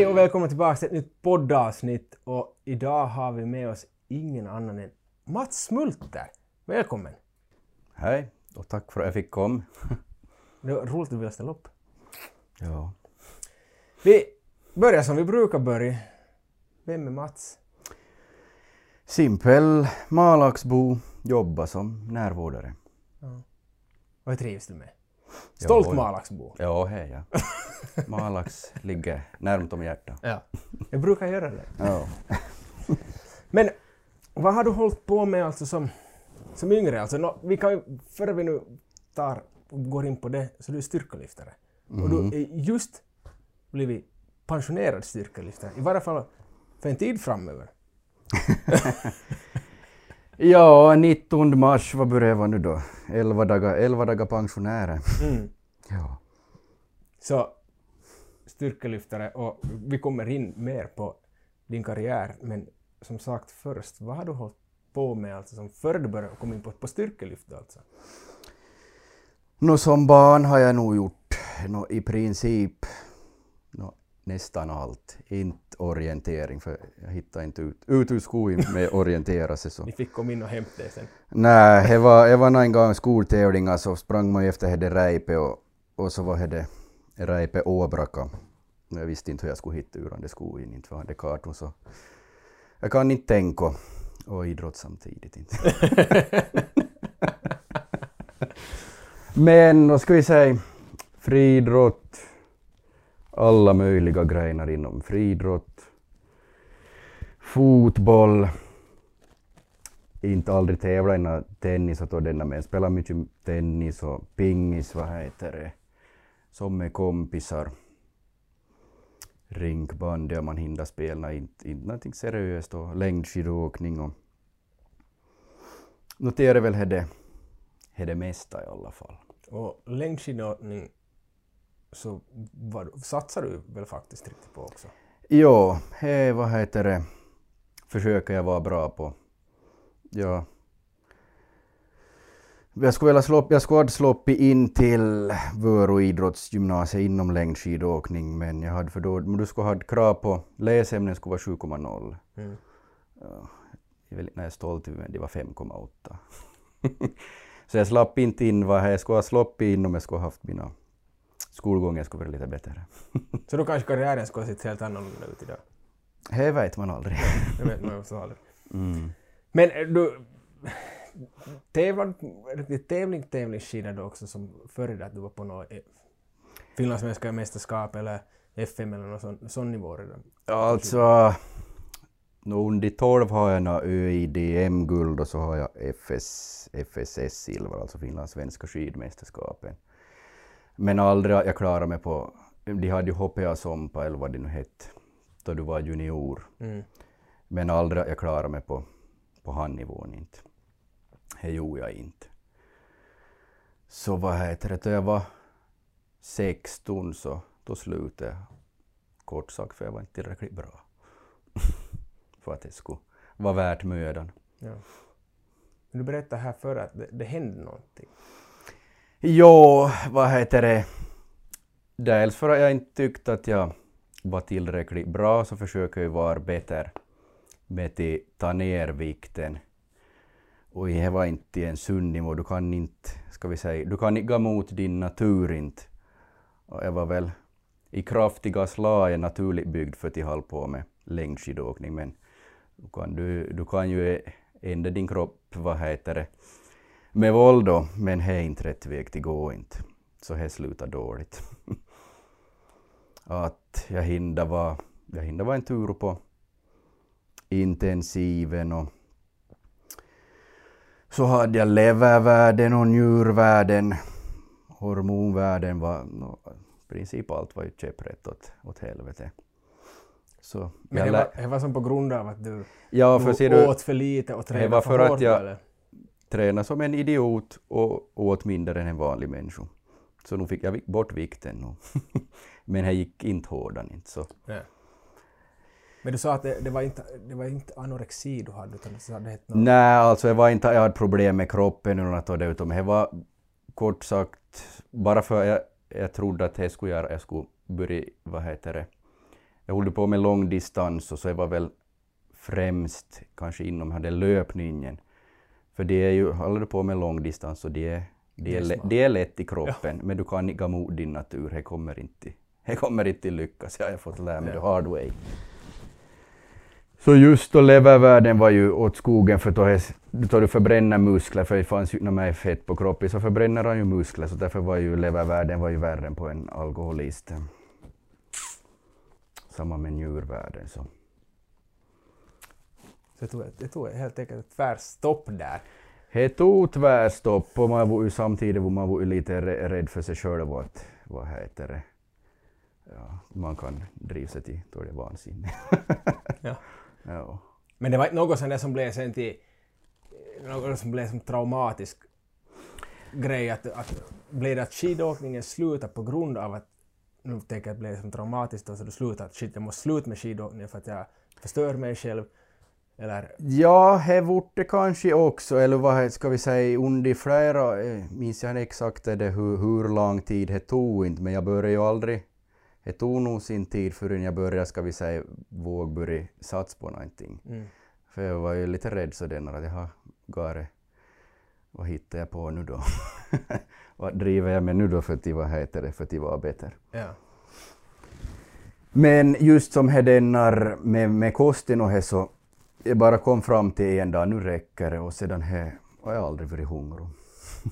Hej och välkommen tillbaka till ett nytt poddavsnitt och idag har vi med oss ingen annan än Mats Smulter. Välkommen! Hej och tack för att jag fick komma. Det var roligt att du ville ställa upp. Ja. Vi börjar som vi brukar börja. Vem är Mats? Simpel Malaxbo, jobbar som närvårdare. Vad trivs du med? Stolt Ja, Malaxbo. Ja, hej ja. Malax ligger närmt om hjärtat. Ja. Jag brukar göra det. Ja. Men vad har du hållit på med alltså som, som yngre? Alltså, nå, vi kan före vi nu tar går in på det, så du är styrkelyftare. Och du är just blivit pensionerad styrkelyftare. I varje fall för en tid framöver. ja, 19 mars, vad börjar vara nu då? 11 dagar, 11 dagar pensionärer. Mm. Ja. Så styrkelyftare och vi kommer in mer på din karriär men som sagt först, vad har du hållit på med alltså som före du började komma in på, på styrkelyft alltså? Nå, som barn har jag nog gjort nå, i princip nå, nästan allt. Inte orientering, för jag hittade inte ut, ut ur skolan med orientera sig så. Ni fick komma in och hämta er sen. Nej, det var, det var en gång skoltävlingar så sprang man efter det Reipe och, och så var det Reipe Åbraka. Jag visste inte hur jag skulle hitta ur den skogen, inte för jag hade kartor så jag kan inte tänka och idrott samtidigt inte. Men då ska vi säga friidrott, alla möjliga grejer inom friidrott, fotboll, inte aldrig tävla innan tennis och denna men spelar mycket tennis och pingis, vad heter det, som med kompisar. Rinkbandy om man hinner spela, inte, inte någonting seriöst och längdskidåkning och noterar väl det, det mesta i alla fall. Och längdskidåkning så var, satsar du väl faktiskt riktigt på också? Jo, he, vad heter det, försöker jag vara bra på. Ja. Jag skulle, vilja slå, jag skulle ha sloppit in till Vörå idrottsgymnasiet inom längdskidåkning men jag hade för då, men du skulle ha krav på läsämnen skulle vara 7,0. Mm. Ja, jag är väldigt jag är stolt över det var 5,8. Så jag slapp inte in vad jag skulle ha sloppit in om jag skulle ha haft mina skolgångar skulle vara lite bättre. Så då kanske karriären skulle ha sett helt annorlunda ut idag? Det vet man aldrig. Det vet man ju så aldrig. Mm. Men eh, du tävlade riktigt tävling, tävlingsskidor du också som före det att du var på något eh, finlandssvenska mästerskap eller FM eller någon sån, sån nivå redan? Alltså, nå under 12 har jag några ÖIDM-guld och så har jag FS, FSS-silver, alltså finlandssvenska skidmästerskapen. Men aldrig jag klarade mig på, de hade ju HPA Sompa eller vad det nu hette, då du var junior. Mm. Men aldrig jag klarade mig på, på handnivån inte. Det gjorde jag inte. Så vad heter det, då jag var 16 så då slutade jag. Kort sagt för jag var inte tillräckligt bra. för att det skulle vara värt mödan. Ja. Du berättade här förr att det, det hände någonting. Jo, vad heter det? Dels för att jag inte tyckte att jag var tillräckligt bra så försöker jag vara bättre med att ta ner vikten. Och det var inte en sund nivå. Du kan inte, ska vi säga, du kan inte gå mot din natur inte. Och jag var väl i kraftiga slag naturligt byggd för att hålla på med längdskidåkning men du kan, du, du kan ju ändra din kropp, vad heter det, med våld då, men det är inte rätt väg till gå inte. Så det slutar dåligt. att jag hinner vara, jag hinner vara en tur på intensiven och så hade jag levervärden och njurvärden. Hormonvärden var, no, i princip allt var ju käpprätt åt, åt helvete. Så Men det var, det var som på grund av att du, ja, du för du, åt för lite och Det tränade var för, för att hårt? jag- Eller? Tränade som en idiot och åt mindre än en vanlig människa. Så nu fick jag bort vikten nu. Men det gick inte hårdare inte så. Ja. Men du sa att det, det, var inte, det var inte anorexi du hade utan det hade något... Nej, alltså jag var inte, jag hade problem med kroppen eller något av det var kort sagt bara för jag, jag trodde att det skulle göra, jag skulle börja, vad heter det, jag höll på med långdistans och så jag var väl främst kanske inom den löpningen. För det är ju, håller du på med långdistans och det är, det är, Det är det är lätt i kroppen, men du kan inte gå mot din natur, det kommer inte, det kommer inte lyckas, jag har fått lära mig Ja. the hard way. Så just då levervärden var ju åt skogen för då, är, då du förbränner muskler, för det fanns ju inte mer fett på kroppen, så förbränner han ju muskler, så därför var ju levervärden var ju värre än på en alkoholist. Samma med njurvärden. Så. Det tog, det tog helt enkelt ett tvärstopp där. Det tog tvärstopp och man var ju samtidigt var man var lite rä- rädd för sig själv och att, vad heter det, ja, man kan driva sig till då det är vansinne. Ja. ja. Men det var inte något där som blev sen till något som blev som traumatisk grej att, att blev det att skidåkningen slutade på grund av att nu tänker jag att det blev som traumatiskt då så du slutar att shit jag måste sluta med skidåkningen för att jag förstör mig själv eller Ja, det vart det kanske också, eller vad ska vi säga, under flera, eh, minns jag inte exakt det, hur, hur lång tid det tog inte, men jag började ju aldrig, det tog nog sin tid förrän jag började, ska vi säga, våga börja satsa på någonting. mm. För jag var ju lite rädd sådär att jag har garet, vad hittar jag på nu då? vad driver jag med nu då för att, vad heter det, för att vara bättre? ja. Men just som här dennar med, med kosten och här så, jag bara kom fram till en dag, nu räcker det och sedan här har jag aldrig varit hungrig.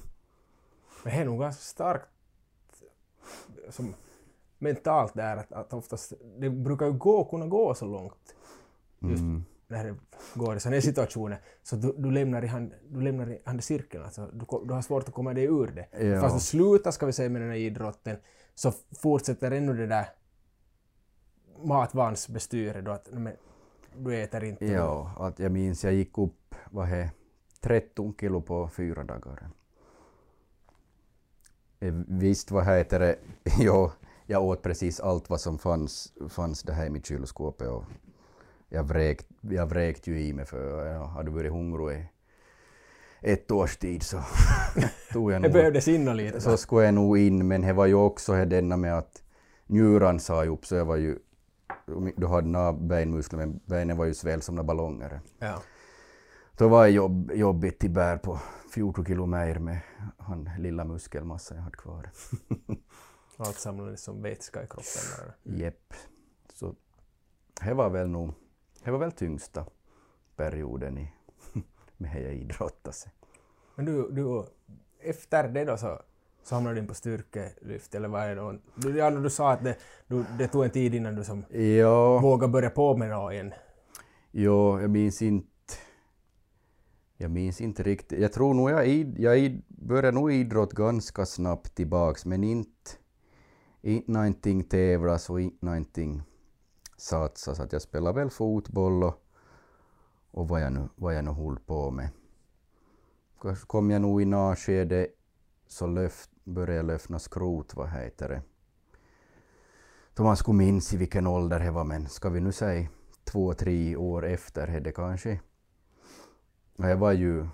Men det är nog ganska starkt som mentalt där att, att oftast det brukar ju gå, kunna gå så långt just Mm. när det går i sådana här situationer så du, du lämnar i hand, du lämnar i hand cirkeln alltså du, du har svårt att komma dig ur det. Ja. Fast du slutar ska vi säga med den här idrotten så fortsätter ännu det där matvansbestyret då att men, du äter inte. Ja, att jag minns jag gick upp, vad är 13 kilo på fyra dagar. Visst, vad heter det, jo, jag åt precis allt vad som fanns, fanns det här i mitt kylskåp och jag vräkt, jag vräkt ju i mig för jag hade varit hungrig ett års tid så tog jag Det nog behövdes in lite. så skulle jag nog in, men det var ju också det denna med att njuran sa upp så jag var ju, du hade några benmuskler men benen var ju sväll som några ballonger. Ja. Då var det jobb, jobbigt till bär på 14 kilo mer med han lilla muskelmassa jag hade kvar. Allt samlades som vätska i kroppen. Jepp. Så det var väl nog, det var väl tyngsta perioden i, med det jag idrottade. Men du, du, efter det då så, hamnade du in på styrkelyft eller vad är det? Du, ja, du sa att det, du, det tog en tid innan du som Ja, vågade börja på med det igen. jo, jag minns inte jag minns inte riktigt. Jag tror nog jag, id, jag id, började nog idrott ganska snabbt tillbaks men inte, inte någonting tävlas och inte någonting satsas. Att jag spelade väl fotboll och, och vad jag nu, vad jag nu höll på med. Kanske kom jag nog i något skede så löft, började jag löfna skrot, vad heter det. Då man skulle minns i vilken ålder det var, men ska vi nu säga två, tre år efter det kanske. Och Det var ju,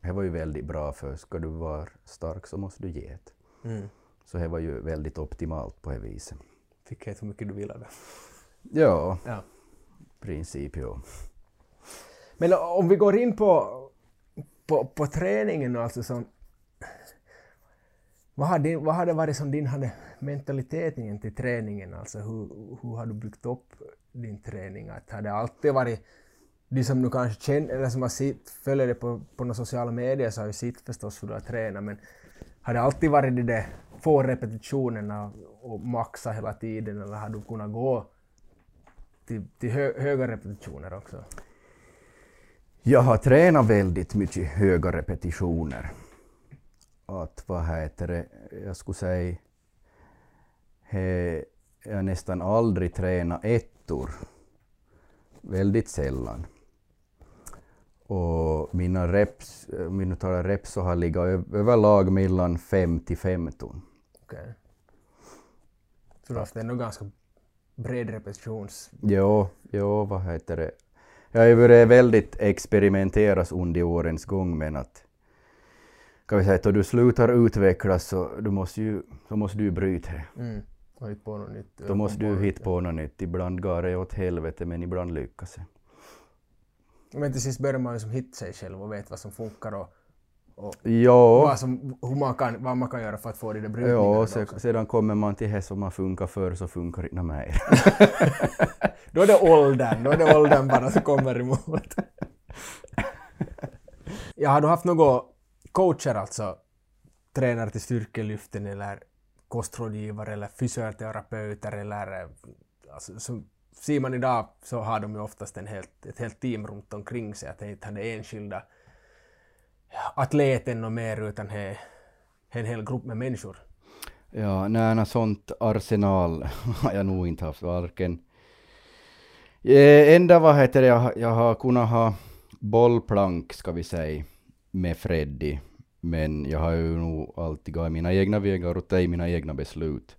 det var ju väldigt bra för ska du vara stark så måste du ge ett. Mm. Så det var ju väldigt optimalt på det viset. Fick helt hur mycket du ville. Ja, Ja. princip ja. Men om vi går in på, på, på träningen alltså som... Vad har, din, vad har det varit som din hade mentaliteten till träningen? Alltså hur, hur har du byggt upp din träning? Att har det alltid varit... De som nu kanske känner, eller som har sitt, följer det på, på några sociala medier så har ju sett förstås hur du har tränat men har det alltid varit de där få repetitionerna och maxa hela tiden eller har du kunnat gå till, till hö, höga repetitioner också? Jag har tränat väldigt mycket höga repetitioner. Att vad heter det, jag skulle säga, he, jag nästan aldrig tränat ettor. Väldigt sällan. Och mina reps, om vi nu talar reps så har legat överlag mellan 5 till 15. Okej. Så du har haft ändå ganska bred repetitions... Jo, jo, vad heter det. Jag har ju varit väldigt experimenteras under årens gång men att kan vi säga att då du slutar utvecklas så, du måste ju, så måste du bryta det. Mm. hitta på något nytt. Då måste du hitta på något nytt. Ibland går det åt helvete men ibland lyckas det. Men till sist börjar man ju som hitta sig själv och vet vad som funkar och, och vad, som, hur man kan, vad man kan göra för att få de där brytningarna. ja då se, sedan kommer man till det som har funkat förr så funkar det inte mer. Då är det åldern, då är det åldern bara som kommer emot. Jag har du haft några coacher alltså, tränare till styrkelyften eller kostrådgivare eller fysioterapeuter eller alltså, som ser man idag så har de ju oftast en helt, ett helt team runt omkring sig, att det inte är den enskilda atleten och mer utan det är en hel grupp med människor. Ja, nej, något sånt arsenal har jag nog inte haft varken. Eh, enda vad heter det, jag, har- jag har kunnat ha bollplank ska vi säga med Freddy. Men jag har ju nog alltid gått mina egna vägar och tagit mina egna beslut.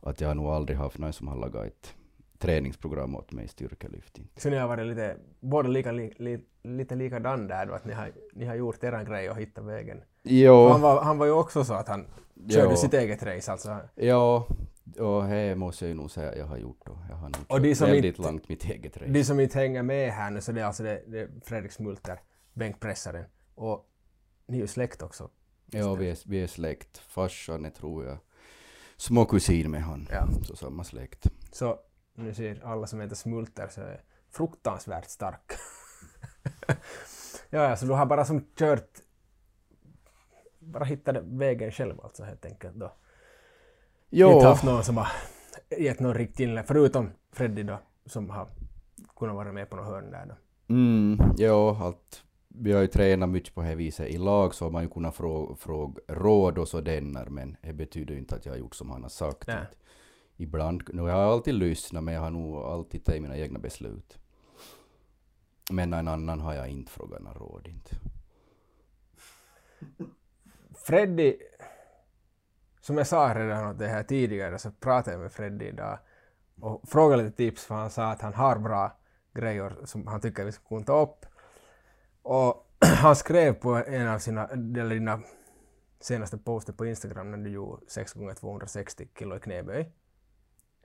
Att jag har nog aldrig haft någon som har lagat ett träningsprogram åt mig i styrkelyftning. Så ni har varit lite, båda lika, li, li, lite likadan där då, att ni har, ni har gjort eran grej och hittat vägen. Jo, Han, var, han var ju också så att han körde Ja. sitt eget race alltså. ja, och det måste jag ju nog säga att jag har gjort då. Jag har nog Och de som väldigt inte- långt mitt eget race. De som inte hänger med här nu så det är alltså det, det Fredrik Smulter, bänkpressaren. Och ni är ju släkt också. Ja, vi är, vi är släkt. Farsan är, tror jag, småkusin med han. Ja. Så samma släkt. Så nu ser alla som heter Smulter så är fruktansvärt stark. ja, ja, så du har bara som kört bara hittat vägen själv alltså helt enkelt då. Jo, Inte haft någon som har gett någon riktlinjer, förutom Freddy då, som har kunnat vara med på något hörn där då. mm, jo, allt. Vi har ju tränat mycket på det här viset i lag så har man ju kunnat fråga, fråga råd och sådär men det betyder ju inte att jag har gjort som han har sagt. Ibland, nu har jag alltid lyssnat men jag har nog alltid tagit mina egna beslut. Men en annan har jag inte frågat några råd inte. Freddy, som jag sa redan åt det här tidigare så pratade jag med Freddy idag och frågade lite tips för han sa att han har bra grejer som han tycker vi ska kunna ta upp. Och han skrev på en av sina, eller dina senaste poster på Instagram när du gjorde 6 gånger 260 kilo i knäböj.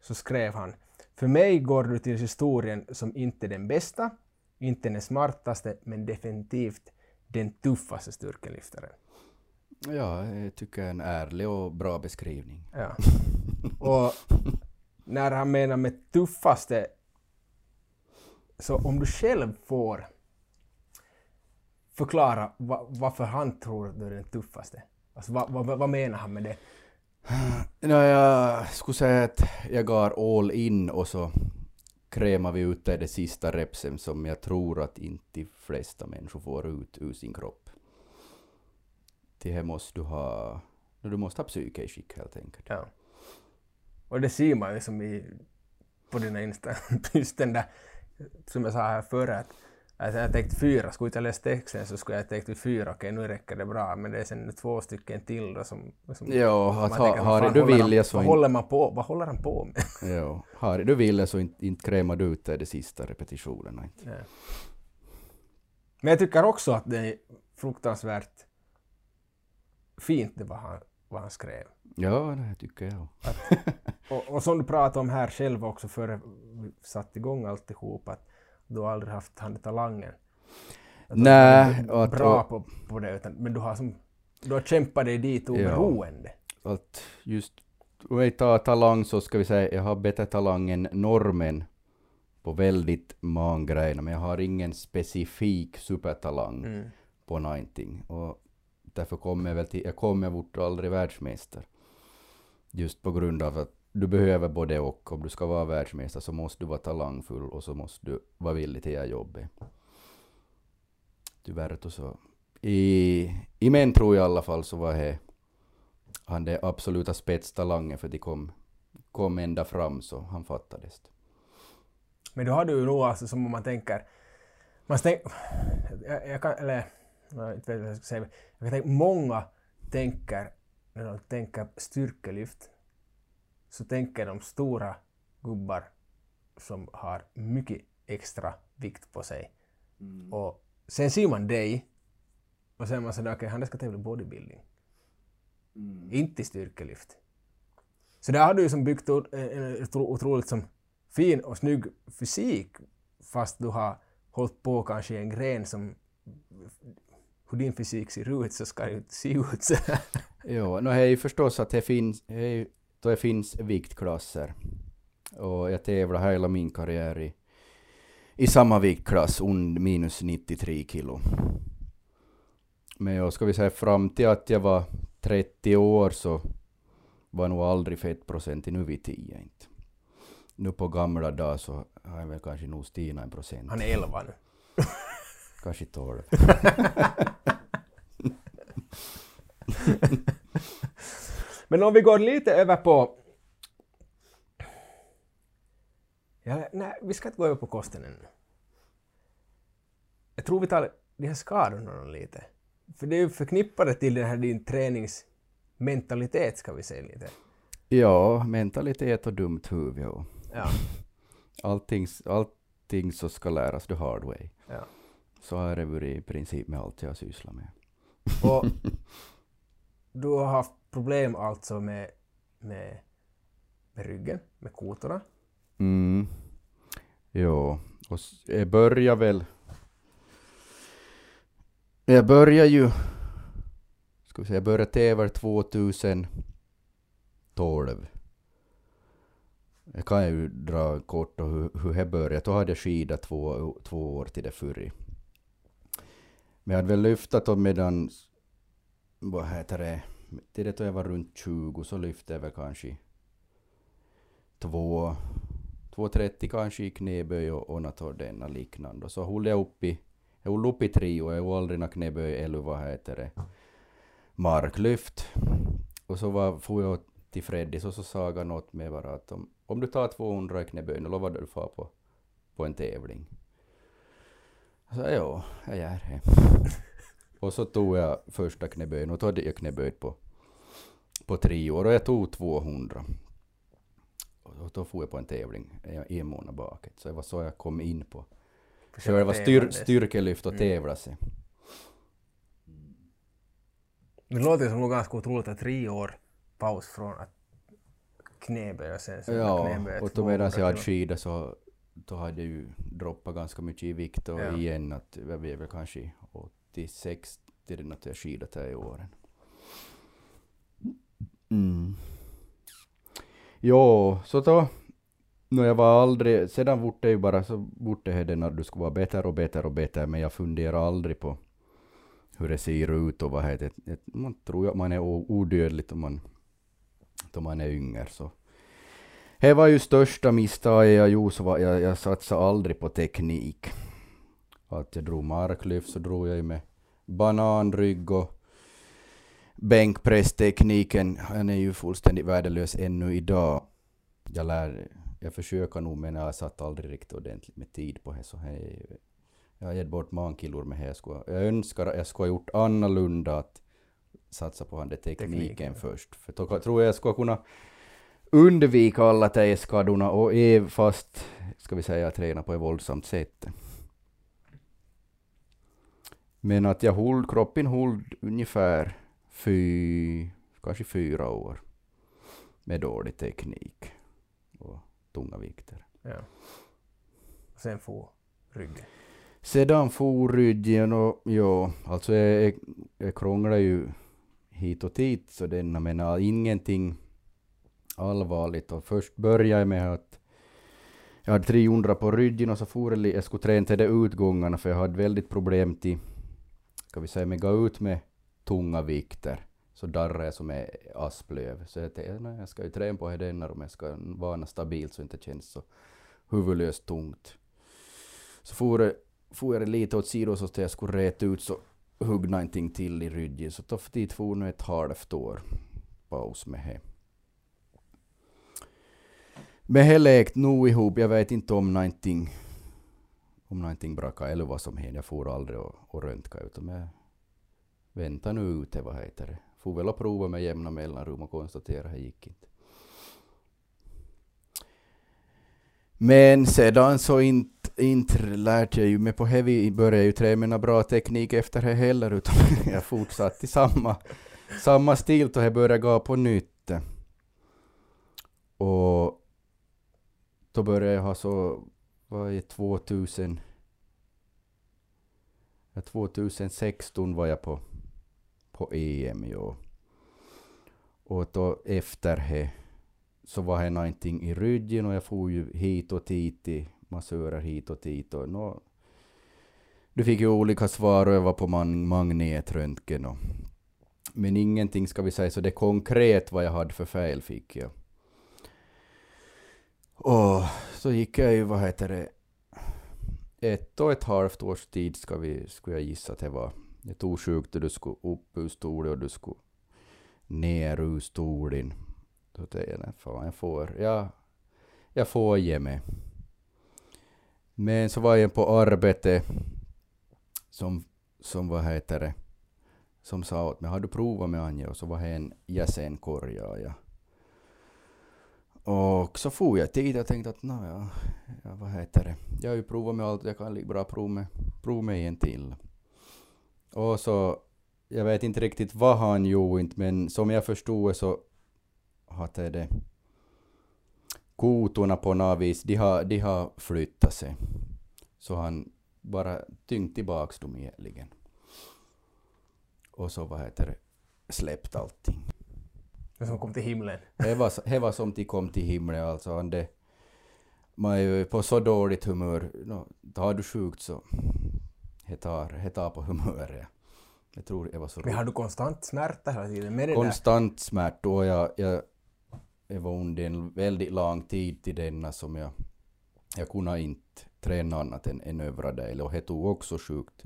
Så skrev han För mig går du till historien som inte den bästa, inte den smartaste, men definitivt den tuffaste styrkelyftaren. Ja, jag tycker en ärlig och bra beskrivning. Ja. Och när han menar med tuffaste, så om du själv får förklara va, varför han tror att du är den tuffaste. Alltså vad, vad, vad menar han med det? No, jag skulle säga att jag går all in och så krämar vi ut det, sista repsen som jag tror att inte de flesta människor får ut ur sin kropp. Det här måste du ha, du måste ha psyke i skick helt enkelt. Ja. Och det ser man ju som i, på dina Insta, just den där, som jag sa här före, att, att jag tänkte fyra, skulle inte jag läsa texten så skulle jag tänkt fyra, okej nu räcker det bra, men det är sen två stycken till då som... som man att tänker, ha, vad har du vilja så Vad inte... håller man på, vad håller han på med? Ja, har du vilja så inte, inte krämar du ut det, de sista repetitionerna. Inte. Ja. Men jag tycker också att det är fruktansvärt fint det vad han, vad han skrev. Ja, det tycker jag. Och, och som du pratade om här själv också före vi satte igång alltihop, att du har aldrig haft han talangen. Nej, och bra och- på, på det, utan, men du har, som, du har kämpat dig dit oberoende. att just om vi tar talang så ska vi säga jag har bättre talang än normen på väldigt många grejer men jag har ingen specifik supertalang Mm. på någonting och därför kommer jag väl till, jag kommer bort aldrig världsmästare. Just på grund av att du behöver både och. Om du ska vara världsmästare så måste du vara talangfull och så måste du vara villig till att jobba. jobbet. Tyvärr då så. I, I män tror jag i alla fall så var det han det absoluta spetstalangen för de kom, kom ända fram så han fattades. Men då har du ju nog alltså som om man tänker... Man tänk, jag, jag kan, eller jag vet inte vad jag ska säga. Jag kan tänka, många tänker, när de tänker styrkelyft, så tänker de stora gubbar som har mycket extra vikt på sig. Och sen ser man dig och sen är man sådär, okej, han ska tävla bodybuilding. Inte i styrkelyft. Så där har du ju som byggt ut en en otro- otroligt som fin och snygg fysik fast du har hållit på kanske i en gren som hur din fysik ser ut så ska det ju inte se ut så här. Jo, no, det är ju förstås att det finns, det är då det finns viktklasser. Och jag tävlar hela min karriär i, i samma viktklass, und minus 93 kilo. Men jag ska vi säga fram till att jag var 30 år så var nog aldrig fettprocent nu vid 10 inte. Nu på gamla dagar så har jag väl kanske nog stigit en procent. Han är 11 nu. Kanske 12. Men om vi går lite över på... Ja, nej, vi ska inte gå över på kosten ännu. Jag tror vi tar de här skadorna lite. För det är ju förknippade till den här din träningsmentalitet, ska vi säga lite. Ja, mentalitet och dumt huvud. Ja. Ja, Allting, allting så ska läras the hard way. ja. Så har det varit i princip med allt jag sysslar med. Och du har haft problem alltså med, med, med ryggen, med kotorna. Mm. Jo, och jag börjar väl... Jag börjar ju... Ska vi säga, jag började tävla 2012. Jag kan ju dra kort och hur, hur det började. Då hade jag skidat två, två år till det förri. Men jag hade väl lyftat dem medan... Vad heter det? Till det då jag var runt 20 så lyfte jag väl kanske två 2.30 kanske i knäböj och, och något denna liknande. Så höll jag upp i, jag höll upp i tre och jag höll aldrig några knäböj eller vad heter det, marklyft. Och så var, får jag till Freddys och så sa han åt mig bara att om, om du tar 200 i knäböj, då lovar du fara på, på en tävling. Jag sa ja, jag gör det. och så tog jag första knäböjen och då hade jag knäböjt på, på tre år och jag tog 200. Och då får jag på en tävling en- en månad bakåt. Så det var så jag kom in på själva styr, styrkelyft och Mm. tävla sig. Det låter som något ganska otroligt att tre år paus från att knäböj och sen så Ja, knäböj och då 200 medan jag hade skidor så då hade jag ju droppat ganska mycket i vikt och Ja. igen att jag blev väl kanske 86 till den att jag skidat här i åren. Mm. Jo, så då No, jag var aldrig, sedan vart det ju bara så vart det det när du skulle vara bättre och bättre och bättre, men jag funderar aldrig på hur det ser ut och vad heter det. Man tror ju att man är odödlig om man, då man är yngre så. Det var ju största misstaget jag gjorde, så var jag, jag satsade aldrig på teknik. Att jag drog marklyft så drog jag ju med bananrygg och bänkpresstekniken, den är ju fullständigt värdelös ännu idag. Jag lär, jag försöker nog men jag satt aldrig riktigt ordentligt med tid på det så det är ju- jag har gett bort mankilor med det. Jag, skulle, jag önskar att jag skulle ha gjort annorlunda att satsa på den där tekniken, Tekniken. först. För då tror jag jag skulle kunna undvika alla de skadorna och är fast, ska vi säga, träna på ett våldsamt sätt. Men att jag höll, kroppen höll ungefär fy, kanske fyra år med dålig teknik och tunga vikter. Ja. Och sen får ryggen. Sedan for ryggen och ja, alltså jag, jag, krånglar ju hit och dit så denna men äh, ingenting allvarligt och först började jag med att jag hade 300 på ryggen och så for jag, jag skulle träna till de utgångarna för jag hade väldigt problem till, ska vi säga, med gå ut med tunga vikter så darrar jag som är asplöv. Så jag tänkte, nej, jag ska ju träna på det om jag ska vara stabilt så det inte känns så huvudlöst tungt. Så for jag, for jag lite åt sidan så att jag skulle räta ut så hugg någonting till i ryggen. Så då dit for nu ett halvt år paus med det. Men det läkt nog ihop. Jag vet inte om någonting om någonting brakade eller vad som hände. Jag får aldrig och, och röntga utan jag Vänta nu ute, vad heter det. Får väl att prova med jämna mellanrum och konstatera att det gick inte. Men sedan så inte, inte lärde jag ju mig på heavy, började jag ju träna med bra teknik efter det heller, utan jag fortsatte i samma, samma stil och jag började gå på nytt. Och då började jag ha så, vad är 2000? 2016 var jag på, på EM ju. Och då efter det så var det någonting i ryggen och jag får ju hit och dit i massörer hit och dit och nå, du fick ju olika svar och jag var på man, magnetröntgen och men ingenting ska vi säga så det konkret vad jag hade för fel fick jag. Och så gick jag ju, vad heter det, ett och ett halvt års tid ska vi, skulle jag gissa att det var. Det tog sjukt du skulle upp ur stolen och du skulle ner ur stolen. Då tänkte jag, fan jag får, ja, jag får ge mig. Men så var jag på arbete som, som vad heter det, som sa åt mig, har du provat med Anja? Och så var det en jäsenkorg. Ja. Och så får jag dit och tänkte att ja, vad heter det, jag har ju provat med allt, jag kan lika bra prova med, prova med en till. Och så, jag vet inte riktigt vad han gjorde men som jag förstod så hade det kotorna på något vis, de har, de har flyttat sig. Så han bara tyngt tillbaks dem egentligen. Och så vad heter det, släppt allting. Det som kom till himlen. Det var, det var som de kom till himlen alltså. Det, man är ju på så dåligt humör. No, har du sjukt så det tar, tar på humöret. Jag tror det var så Men har du konstant smärta hela tiden? Med det Konstant smärta och jag, jag, jag var under en väldigt lång tid till denna som jag, jag kunde inte träna annat än, än övra del och det tog också sjukt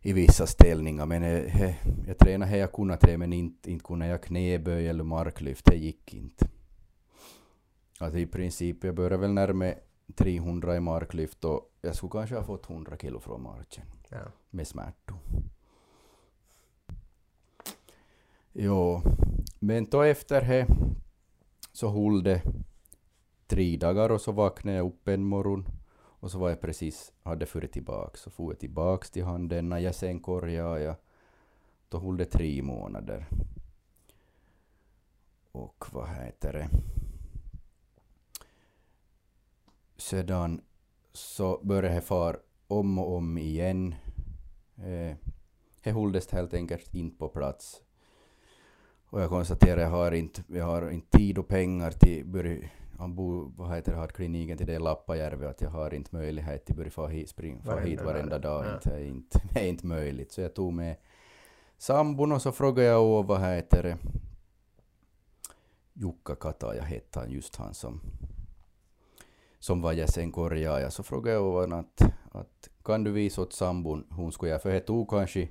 i vissa ställningar men jag, jag, jag tränade det jag kunde träna men inte, inte kunde jag knäböj eller marklyft, det gick inte. Alltså i princip, jag började väl närma 300 i marklyft och jag skulle kanske ha fått 100 kilo från marken. Ja. Med smärtor. Jo, men då efter det så höll det tre dagar och så vaknade jag upp en morgon och så var jag precis, hade furit tillbaks, så for jag tillbaks till han denna jäsenkorja jag. Då höll det tre månader. Och vad heter det? Sedan så började jag far om och om igen. Eh, det hålldes helt enkelt inte på plats. Och jag konstaterar att jag har inte, jag har inte tid och pengar till börja han bor, vad heter det, har kliniken till det i Lappajärvi, att jag har inte möjlighet till att få hit, spring, få hit varenda dag. Ja. Inte, inte, det är inte möjligt. Så jag tog med sambon och så frågade jag vad heter det, Jukka Kataja hette han, just han som, som var sen jäsenkorjaaja. Så frågade jag honom att, att kan du visa åt sambon hon skulle göra? för det tog kanske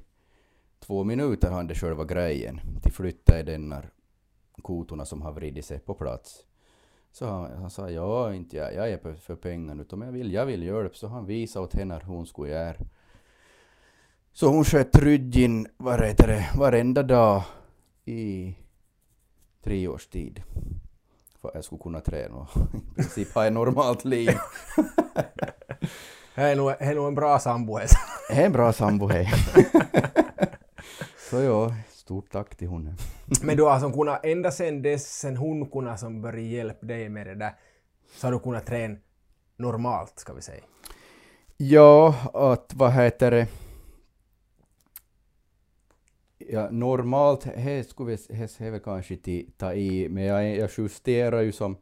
två minuter han det själva grejen till flytta i denna kotorna som har vridit sig på plats. Så han, han sa ja, inte jag, jag är för, för pengar utan jag vill, jag vill hjälpa. Så han visade åt henne hur hon skulle göra. Så hon sköt ryggen varenda dag i tre års tid. För att jag skulle kunna träna och i princip ha ett normalt liv. Det är nog, är nog en bra sambo. Det är en bra sambo, hej. Så ja, Stort tack till hon. Men du har alltså kunnat, ända sen dess, sen hon kunnat som började hjälpa dig med det där, så har du kunnat träna normalt, ska vi säga? Ja, att vad heter det, Ja, normalt, det skulle vi väl kanske ta i, men jag, jag justerar ju som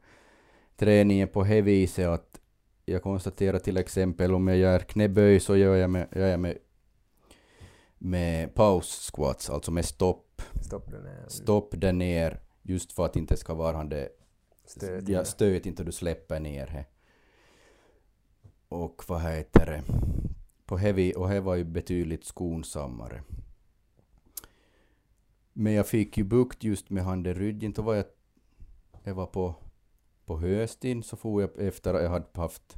träningen på det viset att jag konstaterar till exempel om jag gör knäböj så gör jag med, gör jag med med paus squats, alltså med stopp. Stopp där ner. Stopp där ner, just för att inte ska vara det stöt, ja, stöt inte du släpper ner det. Och vad heter det? På heavy, och det var ju betydligt skonsammare. Men jag fick ju bukt just med handen ryggen, då var jag, jag var på, på hösten, så får jag efter att jag hade haft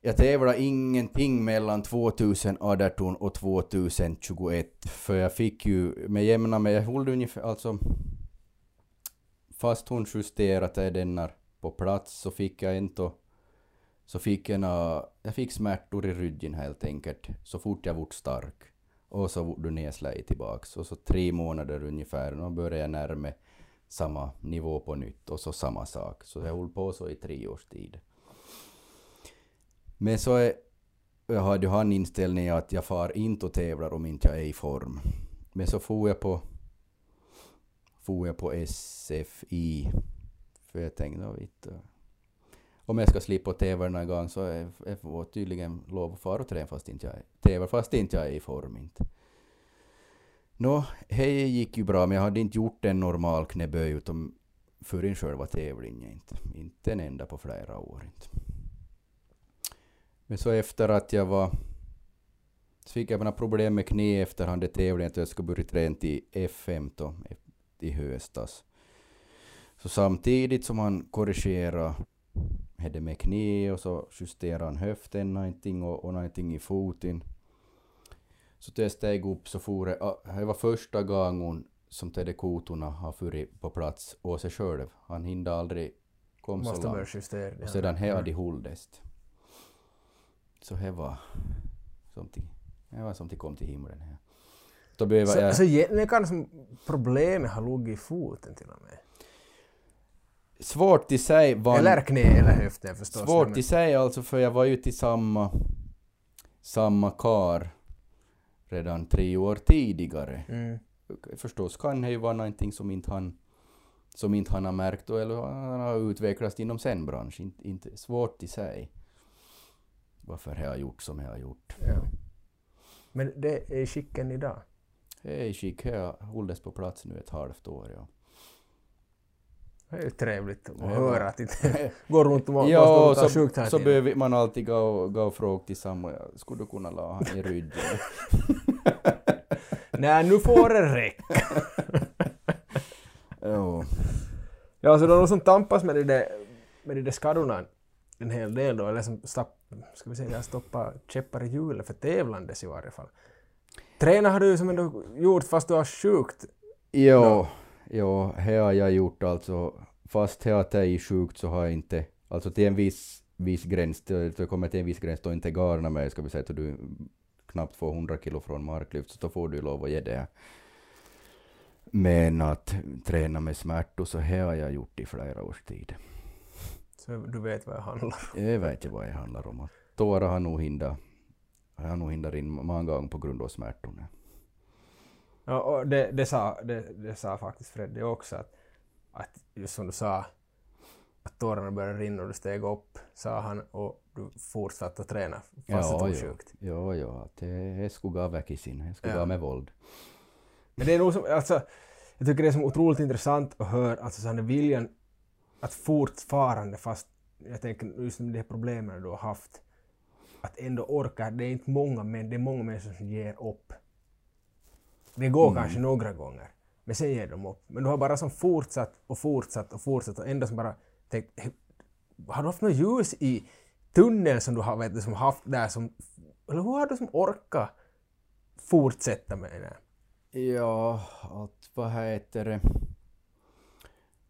jag tävlade ingenting mellan 2018 och 2021, för jag fick ju med jämna med, jag höll ungefär, alltså fast hon justerade denna på plats så fick jag ändå... så fick jag, na, jag fick smärtor i ryggen helt enkelt, så fort jag vart stark. Och så var du nedslagit tillbaks. Och så tre månader ungefär, och började jag närma samma nivå på nytt och så samma sak. Så jag höll på så i tre års tid. Men så är, jag hade ju han inställningen att jag far inte och tävlar om inte jag är i form. Men så får jag på for jag på SFI. För jag tänkte, no, vitt, om jag ska slippa tävla någon gång så är jag får tydligen lov att fara och träna fast inte jag är, fast inte jag är i form inte. Nå, det gick ju bra men jag hade inte gjort en normal knäböj utom förrän själva tävlingen inte. Inte en enda på flera år inte. Men så efter att jag var så fick jag några problem med knä efterhand tävlingen att jag skulle börja träna till F5 då, i höstas. Så samtidigt som han korrigerade det med knä och så justerade han höften någonting och, och någonting i foten. Så då jag steg upp så for det, det var första gången som Tedde kotorna har furit på plats och sig själv. Han hinner aldrig komma så långt. Justera, och sedan här hade hållits. Så det var som till, det var som till kom till himlen här. Då behöver så, jag... Så egentligen som problemet har legat i foten till och med? Svårt i sig var... Eller knä eller höften förstås. Svårt i sig alltså för jag var ju till samma, samma kar redan tre år tidigare. Mm. Förstås kan det ju vara någonting som inte han som inte han har märkt eller han har utvecklats inom sen bransch. Inte, inte svårt i sig. Varför jag har gjort som jag har gjort. Ja. Men det är skicken idag? Det är i skick. Jag har hållits på plats nu ett halvt år. Ja. Det är ju trevligt att höra att det inte går runt och ja, så, sjukt här så behöver man alltid gå gå och fråga till samma. Skulle du kunna la han i ryggen? Nej, nu får det räcka. jo. Ja, så de som tampas med de där, med de där skadorna en hel del då, eller som stapp, ska vi säga, stoppa käppar i hjulet för tävlandes i varje fall. Träna har du som ändå gjort fast du har sjukt. Jo, no. Jo, det har jag gjort alltså. Fast det att jag är sjukt så har jag inte, alltså till en viss, viss gräns, jag kommer till en viss gräns då inte garna med, ska vi säga att du knappt får 100 kilo från marklyft, så då får du lov att ge det. Men att träna med smärtor så det har jag gjort i flera års tid. Så du vet vad det handlar om? Jag vet ju vad det handlar om. Tårar har nog hindrat jag har nog hindrat in många gånger på grund av smärtorna. Ja, och det, det, sa, det, det sa faktiskt Freddy också, att, att just som du sa, att tårarna började rinna och du steg upp, sa han, och du fortsatte att träna fast ja, det tog sjukt. Ja, ja, det skulle gå väck i sin, det skulle ja. gå med våld. Men det är nog som, alltså, jag tycker det är som otroligt intressant att höra alltså så viljan att fortfarande, fast jag tänker just med de problemen du har haft, att ändå orka. Det är inte många, men det är många människor som ger upp. Det går mm. kanske några gånger, men sen ger de upp. Men du har bara som fortsatt och fortsatt och fortsatt och ändå som bara tänkt, har du haft något ljus i tunneln som du har vet, som haft där som, eller hur har du som orkat fortsätta med det? Ja, att vad heter det?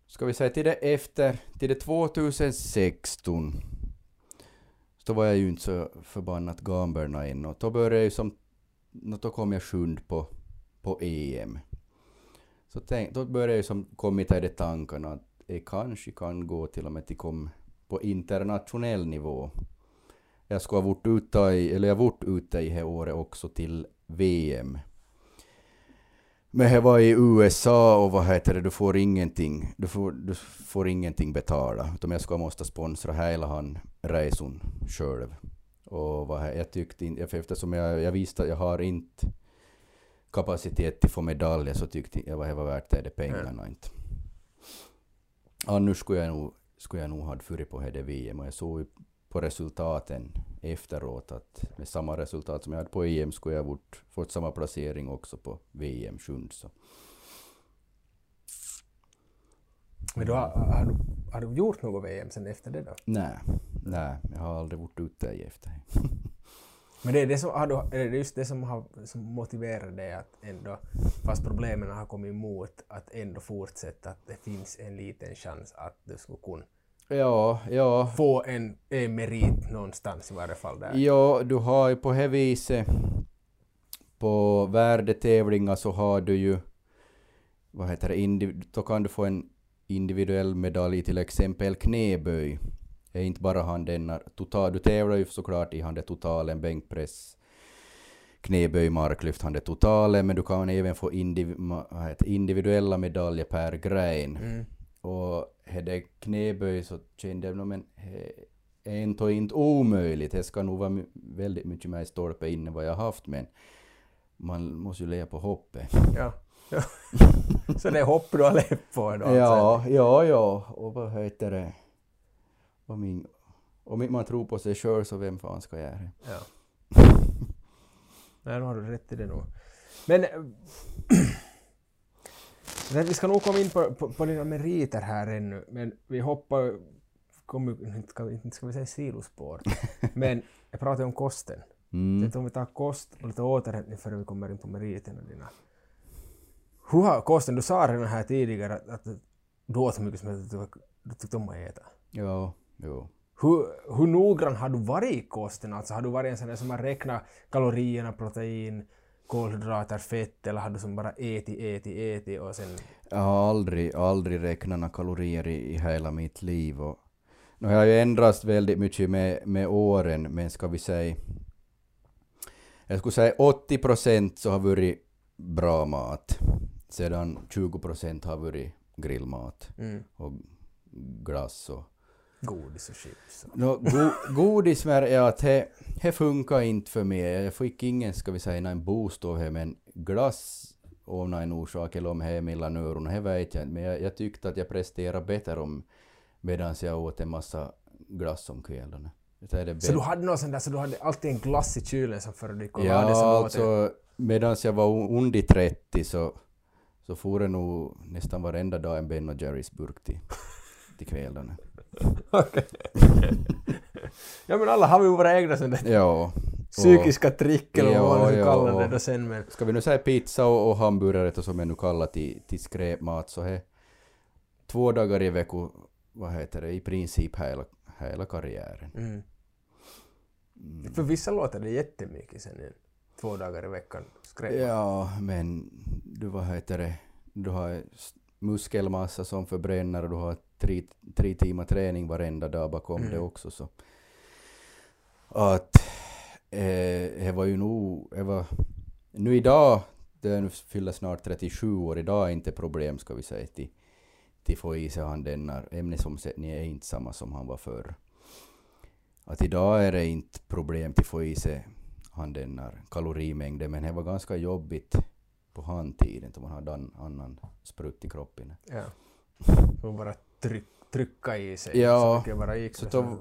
Ska vi säga till det efter, till det 2016 då var jag ju inte så förbannat gamberna än och då började jag ju som, då kom jag sjund på, på EM. Så tänk, då började jag som kommit i tankarna att jag kanske kan gå till och med till kom på internationell nivå. Jag skulle ha varit ute i, eller jag varit ute i det året också till VM men jag var i USA och vad heter det, du får ingenting, du får, du får ingenting betala. Utan jag skulle måste sponsra hela han resan själv. Och vad jag tyckte inte, eftersom jag, jag visste att jag har inte kapacitet till att få medaljer så tyckte jag att det var värt det, det pengarna mm. inte. Annars skulle jag nog, skulle jag nog ha furit på det VM och jag såg på resultaten efteråt att med samma resultat som jag hade på EM skulle jag ha fått samma placering också på VM sjund. Så. Men du har, har, du, har du gjort något VM sen efter det då? Nej, nej jag har aldrig varit ute efter. Men det är, det som, har du, är det just det som, har, som motiverar dig att ändå, fast problemen har kommit emot, att ändå fortsätta, att det finns en liten chans att du skulle kunna Ja, ja. få en, en merit någonstans i varje fall där. Ja, du har ju på det viset på värdetävlingar så har du ju vad heter det, indiv- då kan du få en individuell medalj till exempel knäböj. Är inte bara han denna total, du tävlar ju såklart i han det totalen, bänkpress, knäböj, marklyft, han det totalen, men du kan även få indiv, individuella medaljer per gren. Mm. Och hade knäböj så kände jag men det är inte, inte omöjligt. Det ska nog vara väldigt mycket mer stolpe in än vad jag haft men man måste ju leva på hoppet. Ja. ja. Så det är hopp du har levt på då? alltså. Ja, ja, ja. Och vad heter det? Om, min, om inte man tror på sig själv så vem fan ska göra det? Ja. Nej, då har du rätt i det nog. Men... äh, men vi ska nog komma in på, på, på dina meriter här ännu, men vi hoppar... Kom, inte, ska, vi- inte ska vi säga sidospår, men jag pratar ju om kosten. Mm. Så om vi tar kost och lite återhämtning före vi kommer in på meriterna dina. Hur har kosten, du sa redan här tidigare att, att du åt så mycket som du, du tyckte om att äta. Ja, jo. Hur, hur noggrann har du varit i kosten? Alltså har du varit en sån där som har räknat kalorierna, protein, kolhydrater, fett eller har du som bara ätit, ätit, ätit och sen... Jag har aldrig, aldrig räknat några kalorier i, i hela mitt liv. Och, nu har jag ju ändrats väldigt mycket med, med åren, men ska vi säga... Jag skulle säga 80 procent så har varit bra mat. Sedan 20 procent har varit grillmat Mm, och glass och... godis och chips. No, go, godis ja, att det, det funkar inte för mig. Jag fick ingen, ska vi säga, en boost av det, men glass av någon orsak, eller om det är mellan öronen, det vet jag inte. Men jag, jag tyckte att jag presterade bättre om medan jag åt en massa glass om kvällarna. Är Så du hade någon sån där, så du hade alltid en glass i kylen som före du Ja, alltså medan jag var under 30 så, så for det nog nästan varenda dag en Ben och Jerrys burk till, till kvällarna. Okej. ja men alla har ju våra egna där Ja. psykiska trick eller vad man nu kallar det då sen men... Ska vi nu säga pizza och, och hamburgare som jag nu kallar till, till skräpmat så är två dagar i veckan, vad heter det, i princip hela, hela karriären. Mm. Mm. För vissa låter det jättemycket sen igen. Två dagar i veckan. Skräp. Ja, men du vad heter det, du har muskelmassa som förbränner och du har tre, tre timmar träning varenda dag bakom Mm. det också så. Att eh, det var ju nog, det var, nu idag, det är nu fyller snart 37 år, idag är inte problem ska vi säga till, till få i sig han denna ämnesomsättningen är inte samma som han var förr. Att idag är det inte problem till få i sig han den här kalorimängden, men det var ganska jobbigt på handtiden då man hade en annan sprutt i kroppen. Ja. Man bara tryck, trycka i sig Ja, så mycket bara gick. Så det då,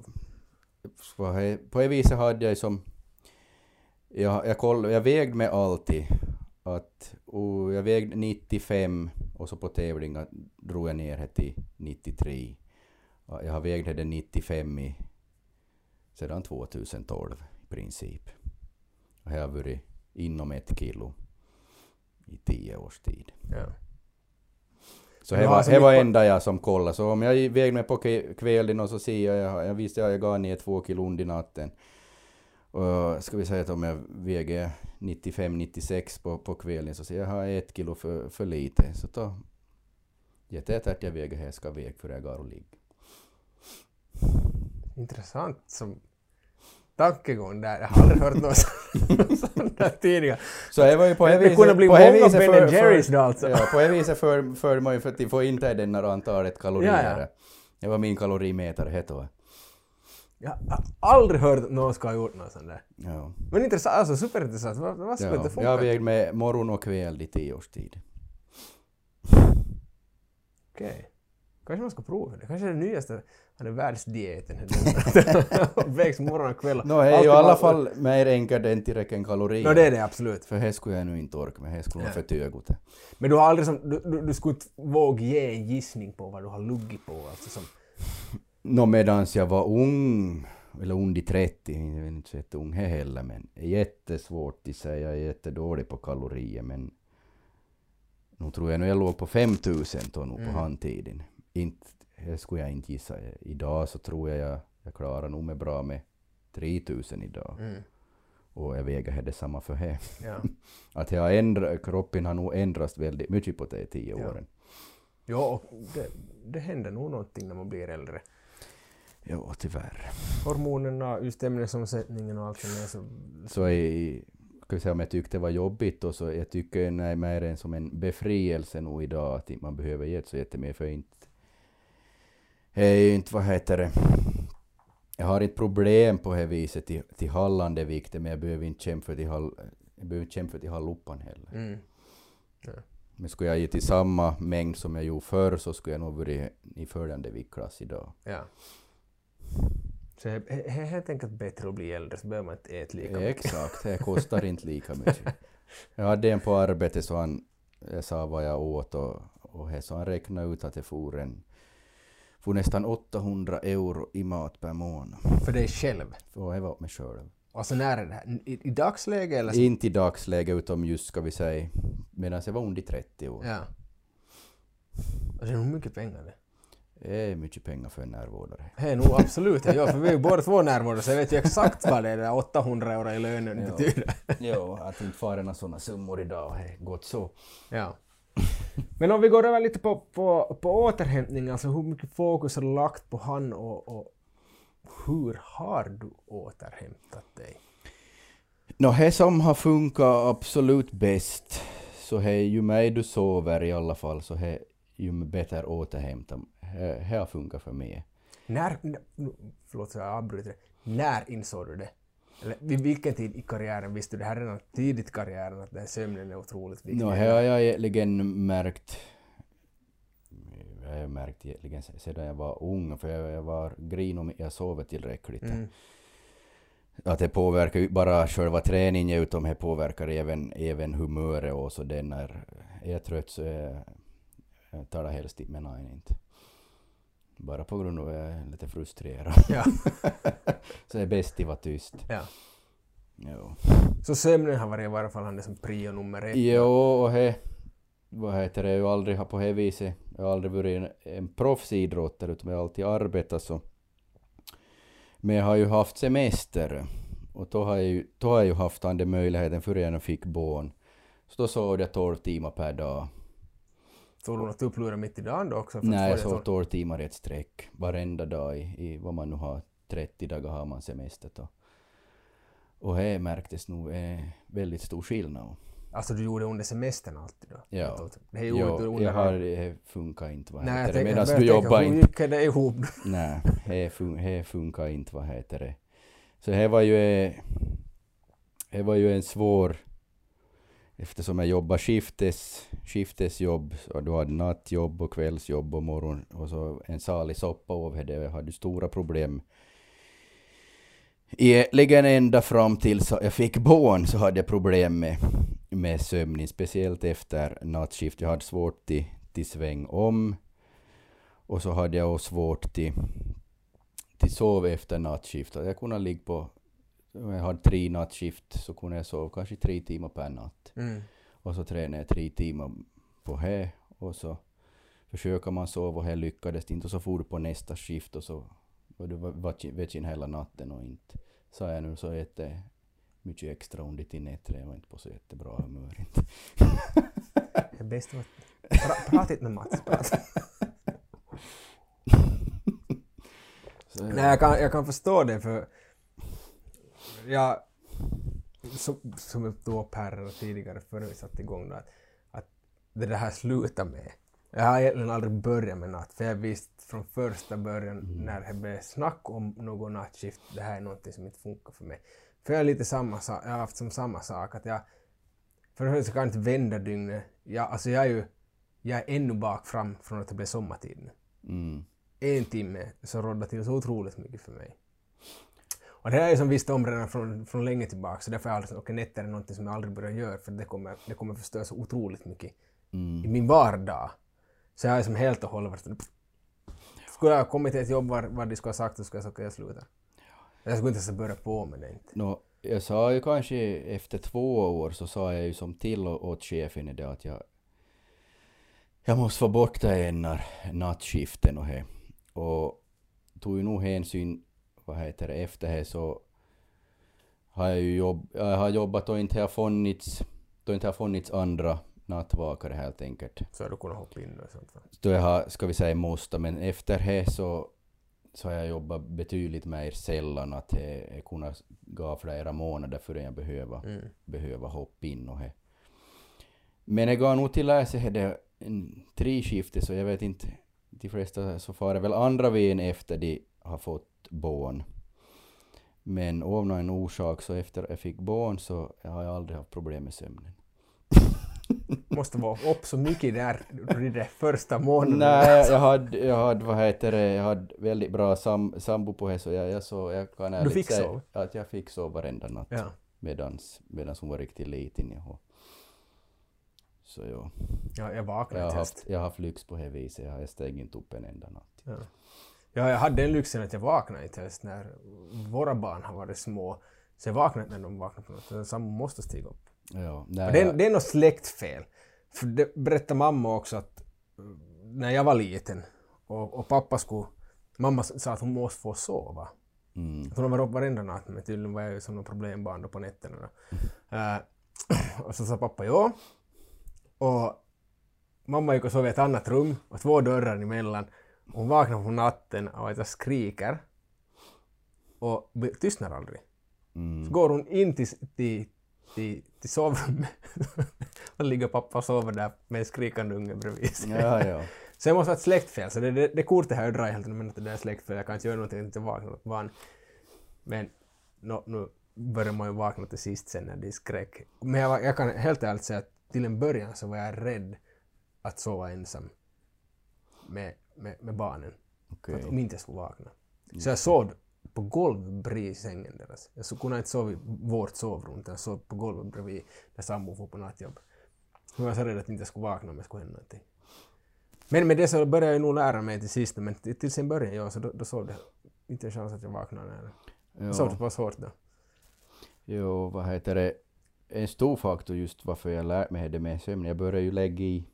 så på ett vis hade jag som, jag, jag, koll, jag vägde mig alltid, att, och jag vägde 95 och så på tävlingar drog jag ner det till 93. Ja, Jag har vägt det 95 i, sedan 2012 i princip. Och jag har varit inom ett kilo i tio års tid. Ja. Så det var, alltså det var mitt på- enda jag som kollade. Så om jag vägde mig på kvällen och så ser jag, jag, visste att jag gav ner två kilo under natten. Och ska vi säga att om jag väger 95-96 på, på kvällen så ser jag att jag har ett kilo för, för lite. Så då jättetätt att jag väger här ska väga för jag går och ligger. Intressant som tankegång där. Jag har aldrig hört något sånt- där tidigare. Så det var ju på Det det kunde bli på det många viset Ben för- Jerrys för- då alltså. Ja, på det viset för, för man ju för att få inte den här antalet kalorier. Ja, ja. Det var min kalorimätare het då. Jag har aldrig hört att någon ska ha gjort något sånt där. Ja. Men intressant, alltså superintressant. Vad, vad skulle det Ja, jag funka? har vägt med morgon och kväll i tio års tid. Okej. Kanske man ska prova det. Kanske det nyaste, den världsdieten. Vägs morgon och kväll. Det är ju Alltid i alla fall mer enkelt än tillräckligt kalorier. Nå, det är det absolut. För det skulle jag nu inte orka med, det skulle vara för tögut. Men du har aldrig som, du, du, du skulle inte våga ge en gissning på vad du har luggit på alltså som... Nå, medans jag var ung, eller under 30, jag är inte så jätteung här heller, men det är jättesvårt att säga, jag är jättedålig på kalorier, men nu tror jag nu jag låg på 5000 då nog Mm. på handtiden. Inte, det skulle jag inte gissa. Idag så tror jag jag, jag klarar nog mig bra med 3000 idag. Mm. Och jag väger detsamma för det. Ja. Att jag ändrat, kroppen har nog ändrats väldigt mycket på de tio Ja. åren. Och det, det händer nog någonting när man blir äldre. Jo, tyvärr. Hormonerna, just ämnesomsättningen och allt det där så... Så i, vi säga om jag tyckte det var jobbigt och så jag tycker det är mer en som en befrielse nog idag att man behöver ge så jättemycket för inte är ju inte vad heter det jag har inte problem på det viset till, till hallande vikten men jag behöver inte kämpa till hall, jag behöver inte kämpa till hallupan heller. Mm. Men skulle jag ge till samma mängd som jag gjorde förr så skulle jag nog varit i följande viktklass idag. Ja. Så det är helt enkelt bättre att bli äldre så behöver man inte äta lika mycket. Exakt, det kostar inte lika mycket. Jag hade en på arbetet så han, jag sa vad jag åt och, och he, så han räknade ut att det for, en, for nästan 800 euro i mat per månad. För dig själv. Och det var mig själv. Alltså när är det här? I, i dagsläge eller? Inte i dagsläget utom just ska vi säga medan jag var under 30 år. Ja. Är nog mycket pengar det. Det är mycket pengar för en närvårdare. Det är nog absolut. Ja, för vi är ju båda två närvarande så jag vet ju exakt vad det är där 800 euro i lönen betyder. jo, att inte fara några sådana summor idag, det är gott så. Ja. Men om vi går över lite på, på, på återhämtning, alltså hur mycket fokus har du lagt på han och, och hur har du återhämtat dig? Nå, det som har funkat absolut bäst, så he, ju mer du sover i alla fall, så he, ju bättre återhämta. Det har funkat för mig. När, förlåt så jag avbryter det. När insåg du det? Eller vid vilken tid i karriären visste du det här redan tidigt i karriären att den här sömnen är otroligt viktig? Nå, det har jag egentligen märkt, jag har märkt egentligen se- sedan jag var ung, för jag, jag var grin om jag sover tillräckligt. Mm. Att det påverkar ju bara själva träningen utom det påverkar även, även humöret och så den när jag är trött så jag tar det helst men nej inte. Bara på grund av att jag är lite frustrerad. Ja. så det är bäst att vara tyst. ja. Jo, Så sömnen har varit i varje fall han det som prio nummer ett. jo och he, vad heter det, jag har aldrig på det viset, jag har aldrig varit en, en proffsidrottare utan jag har alltid arbetat så. Men jag har ju haft semester och då har jag ju, då har jag ju haft den möjligheten för jag fick barn. Så då sov jag 12 timmar per dag. Tog du något upplurat mitt i dagen då också? Nej, jag sov tolv- 12 timmar i ett streck. Varenda dag i, i vad man nu har. 30 dagar har man semester då. Och det märktes nog eh, väldigt stor skillnad. Alltså du gjorde under semestern alltid då? Ja. Det Jo, under... jag har, det funkar inte vad Nej, heter det. Medan du jobbar hur inte. gick det ihop? Nej, det fun, funkar inte vad heter det. Så det var ju, eh, det var ju en svår, eftersom jag jobbar skiftes, skiftesjobb, så du hade nattjobb och kvällsjobb och morgon och så en salig soppa över det. Jag hade stora problem. Egentligen ända fram till så jag fick barn så hade jag problem med, med sömnen, speciellt efter nattskift. Jag hade svårt till, till sväng om. Och så hade jag också svårt till, till sov efter nattskift. Jag kunde ligga på, om jag hade tre nattskift så kunde jag sova kanske tre timmar per natt. Mm. Och så tränade jag tre timmar på det och så försöker man sova och det lyckades inte och så for du på nästa skift och så var du vakin hela natten och inte sa jag nu så jätte mycket extra under till nätter. Jag var inte på så jättebra humör inte. Det är bäst att... Pra, prata inte med Mats. Prata. Nej, jag kan, jag kan förstå det för... Jag... Som, som jag tog upp här tidigare före vi satte igång att, att det där här slutar med. Jag har egentligen aldrig börjat med natt, för jag visste från första början när det blev snack om någon nattskift, det här är någonting som inte funkar för mig. För jag är lite samma sak, jag har haft som samma sak att jag... För det första kan jag inte vända dygnet. Jag, alltså jag är ju... Jag är ännu bak fram från att det blev sommartid nu mm, en timme så rådde till så otroligt mycket för mig. Och det här är som visste om redan från, från länge tillbaka, så därför har jag aldrig okej, nätter är någonting som jag aldrig börjar göra, för det kommer, det kommer förstöra så otroligt mycket i mm, min vardag. Så jag är som helt och hållet varit. Skulle jag ha kommit till ett jobb var, var de skulle ha sagt så skulle jag sagt okej, jag slutar. Jag skulle inte ens börja på med det inte. Nå, jag sa ju kanske efter två år så sa jag ju som till åt chefen i det att jag jag måste få bort det här när nattskiften och det. Och tog ju nog hänsyn, vad heter det, efter det så har jag ju jobb, jag har jobbat då inte har funnits, då inte har funnits andra nattvakare helt enkelt. Så har du kunnat hoppa in och sånt va? Då jag har, ska vi säga måste, men efter det så, så har jag jobbat betydligt mer sällan att jag kunnat gå flera månader förrän jag behöver, Mm. behöver hoppa in och det. Men jag går nog till läsa det en treskifte så jag vet inte, de flesta så far väl andra vägen efter de har fått barn. Men av någon orsak så efter jag fick barn så har jag aldrig haft problem med sömnen. Måste vara upp så mycket där de där första månaderna. Nej, jag hade, jag hade, vad heter det, jag hade väldigt bra sam, sambo på det så jag, jag, så, jag kan ärligt fick säga sova? att jag fick sova varenda natt Ja. medans, medans hon var riktigt liten. Ja. Så ja, Ja, jag vaknade jag har haft, jag har haft lyx på det viset, jag har steg inte upp en enda natt. Ja. Ja, jag hade den lyxen att jag vaknade inte just när våra barn har varit små. Så jag vaknade inte när de vaknade på något. Så Sambo måste stiga upp. Ja, nej, det, är, det är något släktfel. För det berättar mamma också att eh, när jag var liten och, och pappa skulle... Mamma sa att hon måste få sova. mm, Att hon var uppe varenda natt, men tydligen var jag ju som någon problembarn då på nätterna. Då. Eh, och så sa pappa ja. Och mamma gick och sov i ett annat rum och två dörrar emellan. Och hon vaknade på natten av att jag skriker och tystnar aldrig. Så mm, går hon in till, till, till, till sovrummet och ligger pappa och sover där med en skrikande unge bredvid sig. ja, ja. Så det måste vara ett släktfel. Så det, det, det kortet har jag dragit helt enkelt, men att det är släktfel. Jag kan inte göra någonting, inte vakna åt barn. Men nå, nu börjar man ju vakna till sist sen när det är skräck. Men jag, jag kan helt ärligt säga att till en början så var jag rädd att sova ensam med, med, med barnen. För Okej. att om inte jag skulle vakna. Så jag sov på golvet bredvid sängen deras. Jag så kunde inte sova i vårt sovrum, utan jag sov på golvet bredvid när sambon får på nattjobb. Jag var så rädd att inte jag skulle vakna om jag skulle hända någonting. Men med det så började jag nog lära mig till sist, men till, sin början, ja, så då, då sov det inte en chans att jag vaknade. När jag sov det Ja. bara svårt då. Jo, vad heter det, en stor faktor just varför jag lärt mig det med sömn, jag började ju lägga i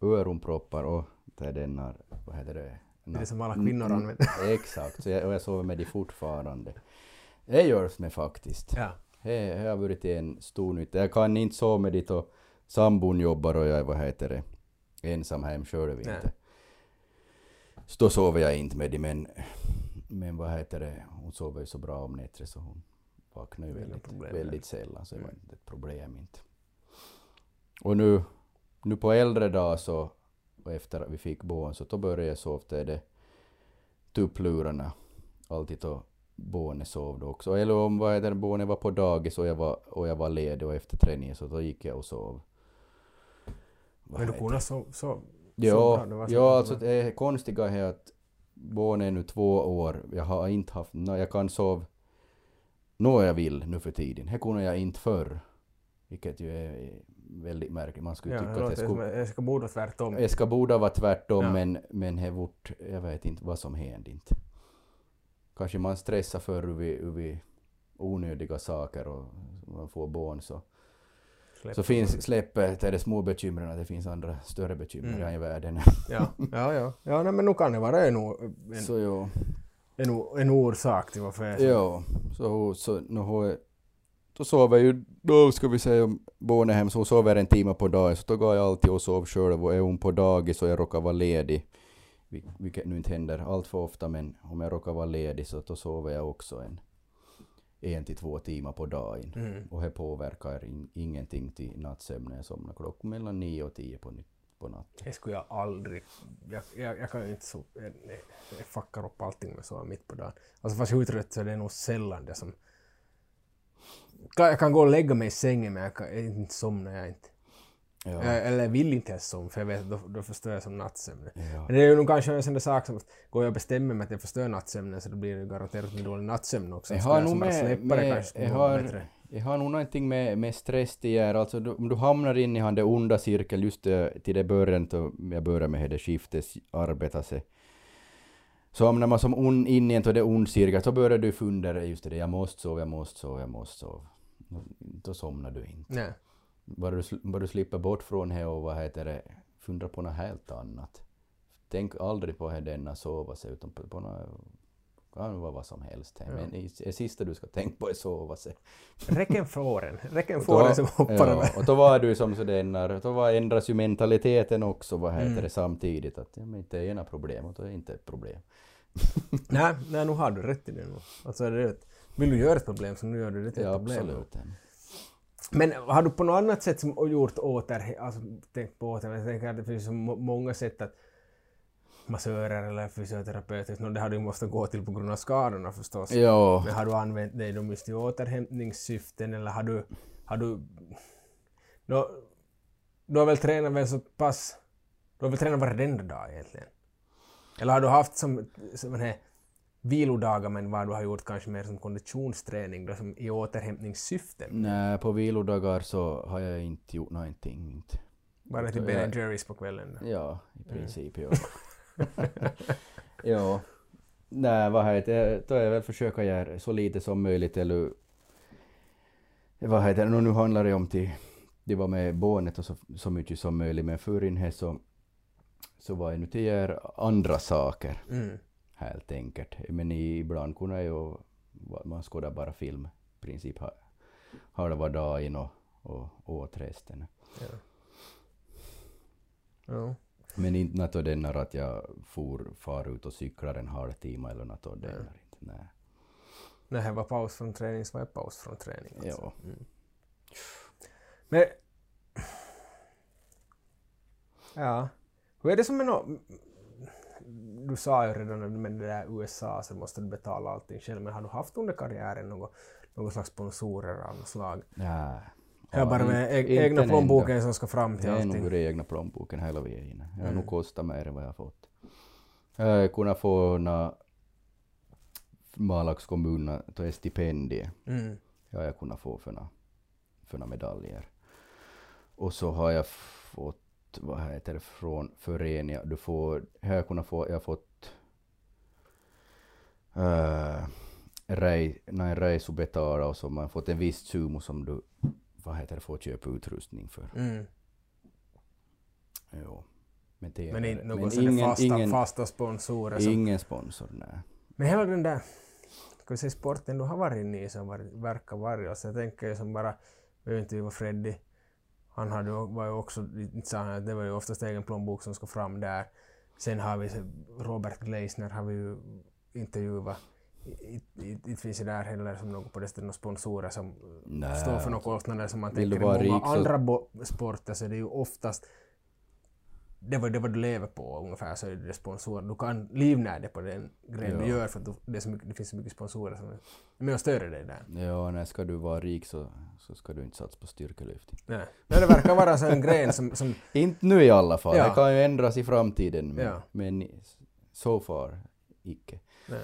öronproppar och det är den här, vad heter det? Det är det som alla kvinnor använder. Exakt, så jag, och jag sover med de fortfarande. Det görs med faktiskt. Ja. Det det har varit en stor nytta. Jag kan inte sova med dit och sambon jobbar och jag vad heter det, ensam hem själv Nej. inte. Så då sover jag inte med det men, men vad heter det, hon sover ju så bra om nätter så hon vaknar ju Det väldigt, väldigt sällan så det var Mm. inte ett problem inte. Och nu, nu på äldre dag så, efter att vi fick barn så då började jag sova till det tupplurarna alltid då barnet sov då också. Eller om vad heter barnet var på dagis och jag var, och jag var ledig och efter träningen så då gick jag och sov. Vad Men du kunde sova så Ja, bra, ja alltså det konstiga är att barnet är nu två år. Jag har inte haft, no, jag kan sova när jag vill nu för tiden. Det kunde jag inte förr. Vilket ju är väldigt märkligt. Man skulle Ja, tycka det att som skulle... jag ska borde tvärtom. Jag ska borde vara tvärtom Ja. men, men det vart, jag vet inte vad som hände inte. Kanske man stressar för över, över onödiga saker och man får barn så, Släpp. så finns, släpper till de små bekymren, det finns andra större bekymmer Mm. i världen. Ja, ja, ja. ja nej, men nu kan det vara en, en, Så ja. en, en orsak till varför jag är så- Ja, så, så nu har då sover jag ju, då ska vi säga om barnet är hem så sover en timme på dagen så då går jag alltid och sover själv och är hon på dagis och jag råkar vara ledig, vil- vilket nu inte händer allt för ofta men om jag råkar vara ledig så då sover jag också en en till två timmar på dagen. Mm. Och det påverkar in, ingenting till nattsömnen. Jag somnar klockan mellan nio och tio på, på natten. Det skulle jag aldrig... Jag, jag, jag kan ju inte så... Jag, jag, jag fuckar upp allting med så mitt på dagen. Alltså fast jag är uttrött så är det nog sällan det som... Jag kan gå och lägga mig i sängen men jag kan inte somna jag inte. Ja. Eller vill inte ens somna för jag vet att då, då förstör jag som nattsömnen. Ja. Men det är ju nog kanske en sån där sak som att går jag och bestämmer mig att jag förstör nattsömnen så då blir det garanterat med dålig nattsömn också. Jag har nog med, med kanske jag, har, jag har nog någonting med, med stress det gör. Alltså du, om du hamnar in i det onda cirkeln just det, till det början då jag började med det skiftet arbeta sig. Så hamnar man som on, in i en det ond cirkel så börjar du fundera just det, jag måste sova, jag måste sova, jag måste sova. Då somnar du inte. Nej. Bara du, bara du slipper bort från det och vad heter det, fundera på något helt annat. Tänk aldrig på det denna sova sig utan på, på något kan vara vad som helst. Men i- det sista du ska tänka på är sova sig. Räcken fåren. Räcken fåren som hoppar ja, över. Och då var du som sådär, då var ändras ju mentaliteten också, vad heter Mm. det, samtidigt. Att ja, men inte är ena problem, och då är inte ett problem. nej, nej, nu har du rätt i det. Alltså, är det ett, vill du göra ett problem så nu gör du det till ett Ja, problem. absolut. Men har du på något annat sätt som gjort åter, alltså tänkt på åter, jag tänker att det finns så må- många sätt att massörer eller fysioterapeuter, no, det har du måste gå till på grund av skadorna förstås. Ja, Men har du använt dig dem just i återhämtningssyften eller har du, har du, no, du har väl tränat väl så pass, du har väl tränat varenda dag egentligen? Eller har du haft som, som den här vilodagar men vad du har gjort kanske mer som konditionsträning då som i återhämtningssyften? nej, på vilodagar så har jag inte gjort någonting. Inte. Bara till. Ben Jerrys på kvällen då? Ja, i princip ja. ja. Nej, vad heter det, då är jag väl försöka göra så lite som möjligt eller vad heter det, nu handlar det om till det var med barnet och så, så mycket som möjligt men förr så, så var jag nu till göra andra saker Mm. Helt enkelt. Men ibland kunde jag ju, man skådar bara film i princip ha- halva dagen och, och åt resten. Ja. Ja. Men inte något denna att jag for, far ut och cyklar en halvtimme eller något av denna. inte. Nej. När det var paus från träning så var det paus från träning. Alltså. Ja. Men... Ja. Hur är det som med nå... Du sa ju redan med det där USA så måste du betala allting själv, men har du haft under karriären något, något slags sponsorer av något slag? Nej. Det är bara med e- egna plånboken ändå. som ska fram till Det är nog allting? ur egna plånboken hela vägen. Jag har Mm. nog kostat mer än vad jag har fått. Jag har kunnat få na Malax kommun då är stipendie. Mm. Ja, jag kunnat få för några medaljer. Och så har jag fått, vad heter det, från föreningar, du får, här kunnat få, jag har fått uh, rej, nej, betala och så man har fått en viss summa som du, vad heter det, får köpa utrustning för. Mm. Jo. Men, det Men inte men ingen, fasta, ingen, fasta sponsorer som... ingen sponsor, nej. Men hela den där ska vi säga, sporten du har varit i som var, verkar vara, alltså jag tänker ju som bara, jag vet inte, var Freddy, han hade, var ju också, sa han att det var ju oftast egen plånbok som ska fram där. Sen har vi så- Robert Gleisner har vi ju intervjuat. Inte finns det där heller som något på det stället, några sponsorer som Nej, står för några kostnader som man vill tänker i många rik så- andra sporter så det är ju oftast det var det vad du lever på ungefär så är det sponsorer. Du kan livnära dig på den grejen du Ja. gör för att du, det, så mycket, det finns så mycket sponsorer som är med och stödjer dig där. Ja, när ska du vara rik så, så ska du inte satsa på styrkelyftning. Nej. Men det verkar vara så en gren som, som Inte nu i alla fall. Ja. Det kan ju ändras i framtiden. Men, Ja. men so far, icke. nej.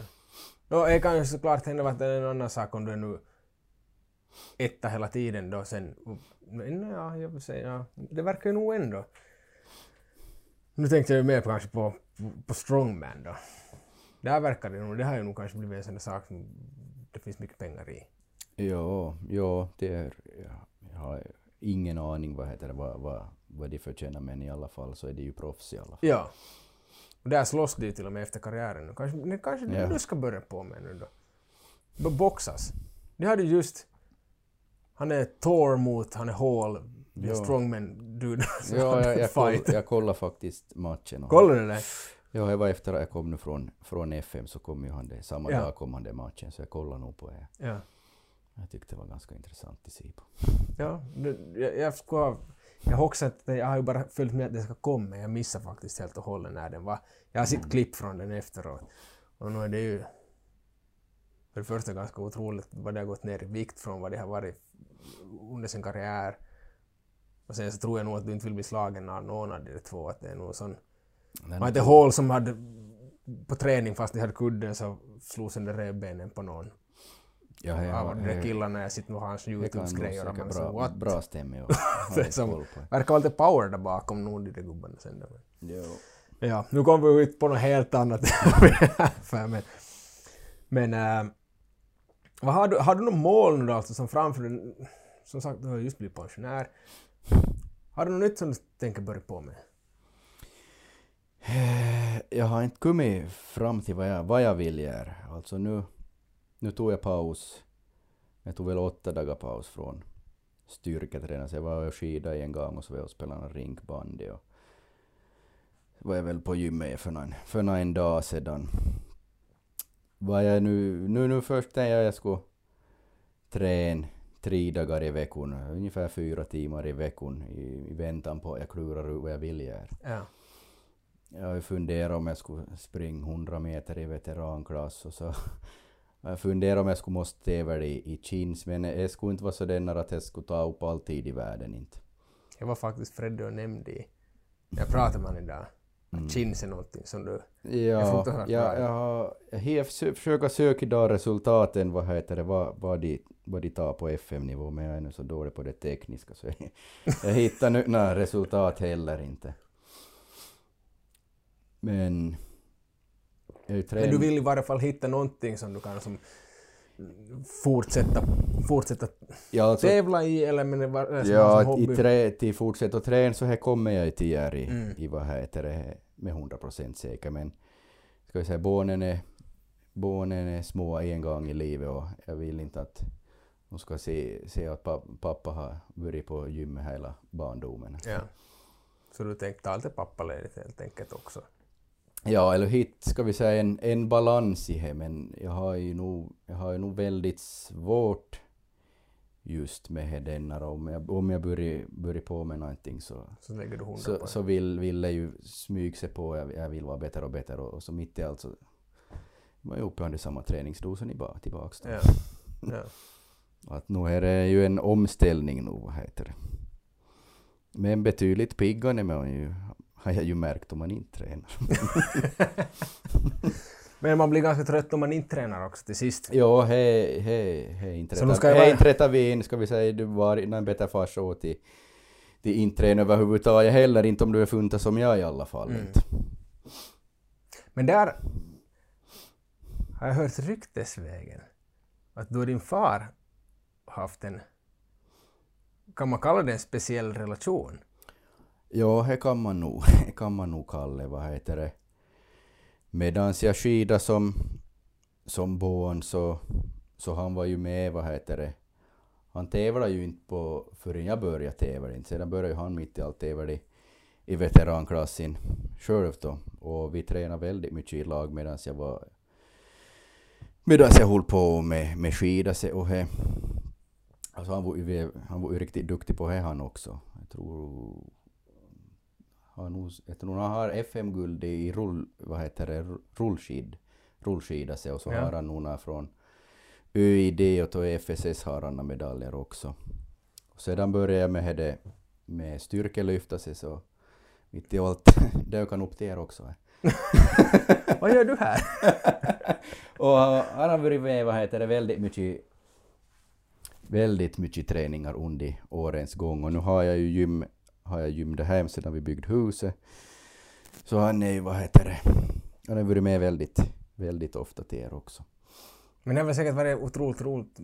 No, det kan ju såklart hända att det är en annan sak om du är nu etta hela tiden då sen. Men ja, jag vill säga, ja, det verkar ju nog ändå. Nu tänkte jag ju mer på, kanske på, på, på strongman då. Där verkar det nog, det har ju nog kanske blivit en sån där sak som det finns mycket pengar i. Ja, ja, det är... Ja, jag har ingen aning vad heter det, vad, vad, vad de förtjänar men i alla fall så är det ju proffs i alla fall. Ja. Och där slåss de till och med efter karriären. Kanske, det kanske det Ja. du ska börja på med nu då. Boxas. De hade ju just... Han är Thor mot, han är Hall. Ja. Strongman dude. som Ja, jag, jag, koll, jag kollade faktiskt matchen. Kollar du det? Ja, jag var efter att jag kom nu från, från FM så kom ju han det, samma Ja. dag kom han det matchen så jag kollade nog på det. Ja. Jag tyckte det var ganska intressant i sig på. Ja, jag, jag skulle ha... Jag har också att jag har ju bara följt med att det ska komma, men jag missade faktiskt helt och hållet när den var. Jag har sett klipp från den efteråt. Och nu är det ju för det första ganska otroligt vad det har gått ner i vikt från vad det har varit under sin karriär. Och sen så tror jag nog att du inte vill bli slagen av någon av de två. Att det är nog sån... Man inte Hall som hade på träning fast de hade kudden så slog sönder revbenen på någon. ja, jag, Av de killarna jag sitter med hans nog Youtube-grejer och man så what? bra. Ja. Är som- Verkar vara lite power där bakom nog de där gubbarna sen. Jo. Ja, nu kommer vi ut på något helt annat. Men men äh, vad har, du, har du något mål nu då, alltså, som framför dig? Som sagt, du har just blivit pensionär. Har du något nytt som du tänker börja på med? Eh, jag har inte kommit fram till vad jag, vad jag vill göra. Alltså nu, nu tog jag paus. Jag tog väl åtta dagar paus från styrketräning. Så jag var och skidade en gång och så var jag och spelade rinkbandy. Och var jag väl på gymmet för någon, för någon dag sedan. Vad jag nu, nu, nu först tänkte jag jag skulle träna tre dagar i veckan, ungefär fyra timmar i veckan i, i väntan på att jag klurar ut vad jag vill göra. Ja. Jag har ju funderat om jag skulle springa 100 meter i veteranklass och så jag funderar om jag skulle måste tävla i, i chins men jag skulle inte vara så den att jag skulle ta upp all tid i världen inte. Jag var faktiskt Freddy och nämnde i... Jag pratade med honom idag. Mm. Chins är någonting som du... Ja, jag, bra. jag har jag har försö- försöka söka idag resultaten, vad heter det, vad, vad, de, vad de tar på FM-nivå, men jag är nu så dålig på det tekniska så jag, jag hittar nu några resultat heller inte. Men... Men du vill i varje fall hitta någonting som du kan som fortsätta, fortsätta ja, alltså, tävla i eller men det var, som Ja, hobby. trä, till fortsätta träna så här kommer jag till göra i, Mm. i vad heter det, med 100% säker. Men ska vi säga, barnen är, barnen är små en gång i livet och jag vill inte att de ska se, se att pa- pappa har varit på gymmet hela barndomen. Ja. Så du tänkte ta lite pappaledigt helt enkelt också. Ja, eller hit ska vi säga en, en balans i det, men jag har ju nog, jag har ju nog väldigt svårt just med denna om jag, om jag börjar, börjar på med någonting så Så lägger du hundra på så, så vill, vill jag ju smyga sig på, jag, jag vill vara bättre och bättre och, och så mitt i allt så var jag uppe under samma träningsdosen i ba, tillbaks då. Ja. Ja. Att nu är det ju en omställning nu, vad heter det. Men betydligt piggare är man ju, har jag ju märkt om man inte tränar. Men man blir ganska trött om man inte tränar också till sist. Jo, hej, hej, hej, rätta vi in, ska vi säga, du var en bättre fars åt till, till inträn överhuvudtaget heller, inte om du är funta som jag i alla fall. Mm. Men där har jag hört ryktesvägen att du och din far haft en, kan man kalla det en speciell relation? Ja, det kan man nog, kan man nog kalla det, vad heter det. Medans jag skidade som, som barn så, så han var ju med, vad heter det. Han tävlade ju inte på förrän jag började tävla. Sedan började han mitt i allt tävla i, i veteranklassen själv då. Och vi tränade väldigt mycket i lag medan jag var medan jag höll på med, med skidor och he. Alltså han var ju han var ju riktigt duktig på det han också. Jag tror han, nog- jag tror han har FM-guld i rull, vad heter det, rullskid, rullskida sig och så Ja. har han några från ÖID och då FSS har han medaljer också. Och sedan började jag med det med styrkelyfta sig så mitt i allt dök han upp där också. Vad gör du här? Och han har varit med, vad heter det, väldigt mycket väldigt mycket träningar under årens gång och nu har jag ju gym, har jag gym hem sedan vi byggde huset. Så han är ju, vad heter det, han har varit med väldigt, väldigt ofta till er också. Men det har väl säkert varit otroligt roligt.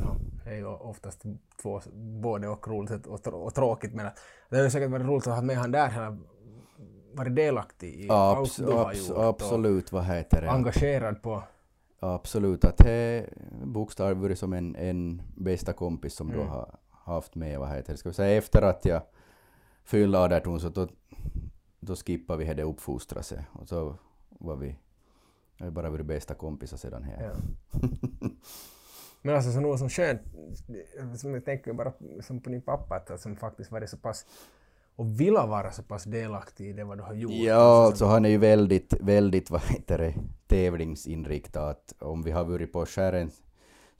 Ja, det är ju oftast två, både och roligt och, trå- och tråkigt men det har ju säkert varit roligt att ha med han där. Han har varit delaktig i allt Abs, du har gjort absolut, vad heter det? engagerad på... Absolut, att det bokstavligt varit som en, en bästa kompis som du Mm. har haft med, vad heter det, ska vi säga efter att jag fyllde 18 så då, då skippade vi det uppfostra sig och så var vi, har bara varit bästa kompisar sedan här. Ja. Men alltså så något som skönt, som jag tänker bara som på din pappa, att som faktiskt varit så pass och vill vara så pass delaktig i det vad du har gjort. Ja, Alltså, alltså han är ju väldigt, väldigt, vad heter det, tävlingsinriktad. Att om vi har varit på skären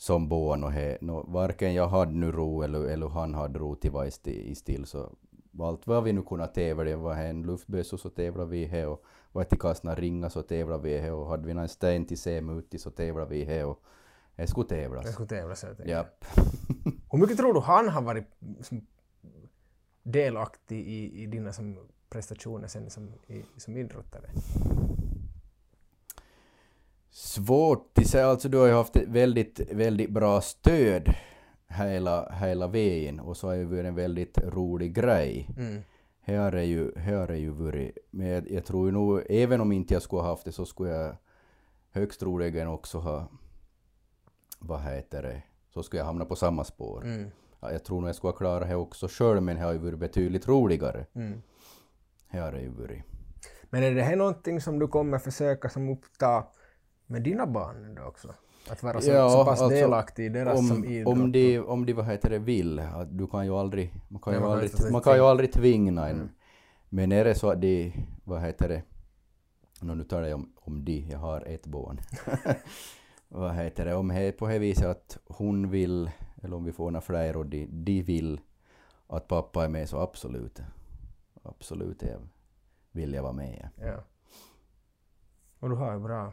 som barn och he, no, varken jag hade nu ro eller, eller han hade ro till var i sti- i still så allt vad vi nu kunde tävla, det var en luftbössa så tävlade vi här och var till kastna ringar så tävlade vi här och hade vi någon sten till semutti så tävlade vi här och det skulle tävlas. Jag skulle tävla så jag tänkte. Japp. Hur mycket tror du han har varit delaktig i, i dina som prestationer sen som, i, som idrottare? Svårt att säga, alltså du har ju haft väldigt, väldigt bra stöd hela, hela vägen och så har det varit en väldigt rolig grej. Mm. här är ju, här är ju varit, men jag, jag tror ju nog, även om inte jag skulle ha haft det så skulle jag högst troligen också ha, vad heter det, så skulle jag hamna på samma spår. Mm. Ja, jag tror nog jag skulle ha klarat det också själv, men det har ju varit betydligt roligare. Mm. Här har det ju varit. Men är det här någonting som du kommer försöka som uppta med dina barn då också? Att vara så, Ja, så pass alltså, delaktig i deras som Om, idrott? om, de, om de, vad heter det, vill, att du kan ju aldrig, man kan ju man aldrig, man kan ju aldrig tvinga en. Mm. Men är det så att de, vad heter det, Nå, nu talar jag om, om de, jag har ett barn. vad heter det, om det är på det viset att hon vill, eller om vi får några fler och de, de vill att pappa är med så absolut. Absolut jag vill jag vara med. Ja. Och du har ju bra...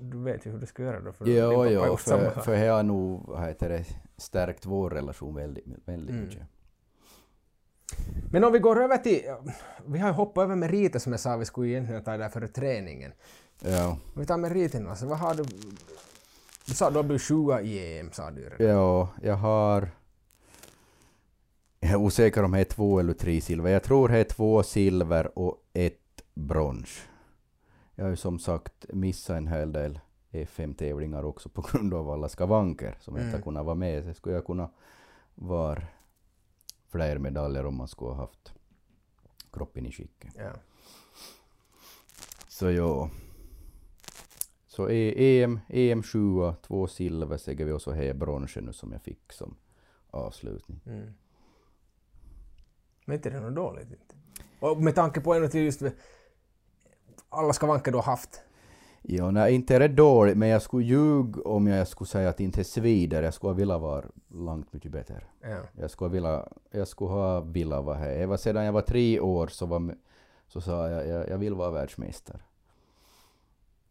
Du vet ju hur du ska göra då. För Jo, din jo, för, för det har nog vad heter det, stärkt vår relation väldigt, väldigt Mm. mycket. Men om vi går över till... Vi har hoppat över meriter som jag sa vi skulle egentligen ta där före träningen. Ja, Om vi tar meriterna, alltså vad har du... Du sa du har blivit sjua i EM, sa du redan. ja, jag har... Jag är osäker om det är två eller tre silver. Jag tror det är två silver och ett brons. Jag har ju som sagt missat en hel del FM-tävlingar också på grund av alla skavanker som jag inte Mm. har kunnat vara med. Så skulle jag kunna vara fler medaljer om man skulle ha haft kroppen i skick. Ja. Så ja. Så E- EM, EM 7 två silver säger vi och så här bronsen nu som jag fick som avslutning. Mm. Men inte det något dåligt inte. Och med tanke på ännu till just alla skavanker du har haft. Ja, nej, inte är det dåligt, men jag skulle ljuga om jag skulle säga att inte svider. Jag skulle velat vara långt mycket bättre. Ja. Jag skulle velat, jag skulle ha velat vara här. Jag var, sedan jag var tre år så, var, så sa jag, jag, jag vill vara världsmästare.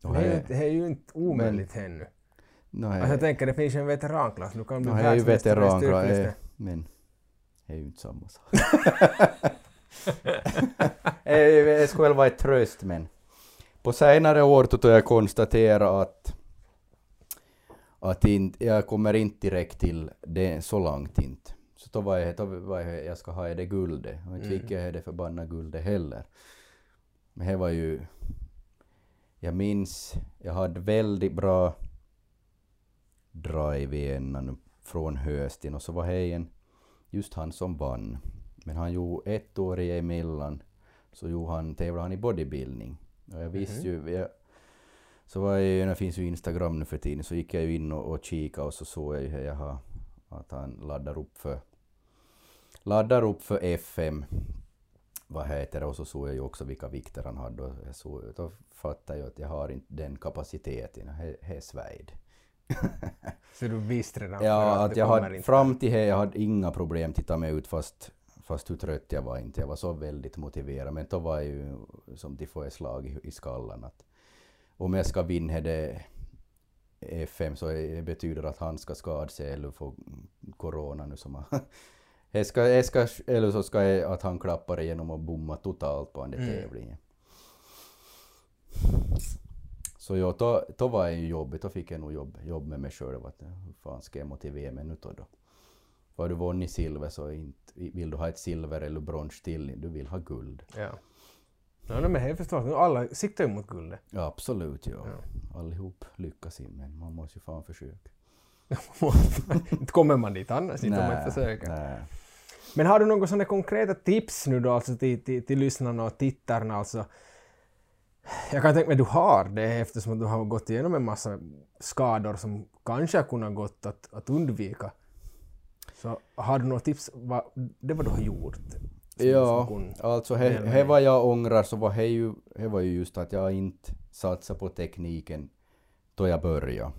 Och Det är, ju det är ju inte omöjligt ännu. nå, Alltså jag tänker det finns en veteranklass. Du kan bli ju världsmästare i veteranklass, styrkelyft. eh, men det är ju inte samma sak. Eh, det skulle väl vara ett tröst, men på senare år då jag konstatera att att inte, jag kommer inte direkt till det så långt inte. Så då var jag, då var jag, jag ska ha det guldet. Och inte Mm. fick jag det förbannade guldet heller. Men det var ju... Jag minns, jag hade väldigt bra drive i nu från hösten och så var det en, just han som vann. Men han gjorde ett år emellan så gjorde han, tävlade han i bodybuilding. Och jag visste ju, jag, så var jag, ju- det finns ju Instagram nu för tiden, så gick jag ju in och, och kikade och så såg jag ju här, jaha, att han laddar upp för laddar upp för FM, vad heter det, och så såg jag ju också vilka vikter han hade och jag såg, då fattade jag att jag har inte den kapaciteten, det är Sveid. Så du visste redan Ja, att jag hade, inte. fram till det jag hade inga problem att ta mig ut fast, fast hur trött jag var inte. Jag var så väldigt motiverad. Men då var jag ju som de får ett slag i, i skallen att om jag ska vinna det FM så det betyder att han ska skada sig eller få corona nu som han jag ska, jag ska, eller så ska jag att han klappar igenom och bommar totalt på den där Mm. tävlingen. Så ja, då, då var det ju jobbigt, då fick jag nog jobb, jobb med mig själv. Att, hur fan ska jag motivera mig nu då? då? Har du vunnit silver så inte, vill du ha ett silver eller brons till, du vill ha guld. Ja. Ja, men helt förstås. Alla siktar ju mot guldet. Ja, absolut, ja. Ja. Allihop lyckas in, men man måste ju fan försöka. inte kommer man dit annars, inte om man inte försöker. nej. Men har du några sådana konkreta tips nu då alltså till, till, till lyssnarna och tittarna alltså? Jag kan tänka mig att du har det eftersom du har gått igenom en massa skador som kanske har kunnat gått att, att undvika. Så har du några tips? Vad, det vad du har gjort? Ja, alltså he, he vad jag ångrar så var det ju, he var ju just att jag inte satsade på tekniken då jag började.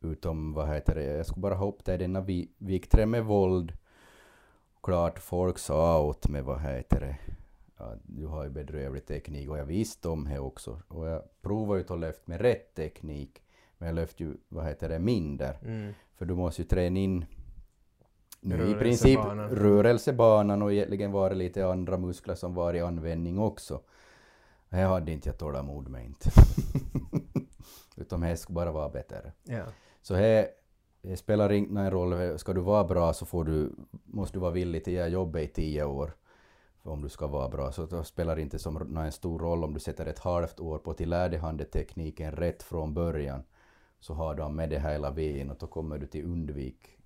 Utom, vad heter det, jag skulle bara ha upp det i denna vi- med våld. Klart, folk sa åt mig, vad heter det, ja, du har ju bedrövlig teknik och jag visste om det också. Och jag provade ju att lyfta med rätt teknik, men jag lyfte ju, vad heter det, mindre. Mm. För du måste ju träna in nu i princip Rörelsebanan. och egentligen var det lite andra muskler som var i användning också. Det hade inte jag tålamod med inte. Utan det skulle bara vara bättre. Ja. Så här, det spelar någon roll, ska du vara bra så får du, måste du vara villig till att jobbet i tio år. om du ska vara bra. Så då spelar det inte som en stor roll om du sätter ett halvt år på att lära dig handetekniken rätt från början. Så har du med det hela vägen och då kommer du till undvik,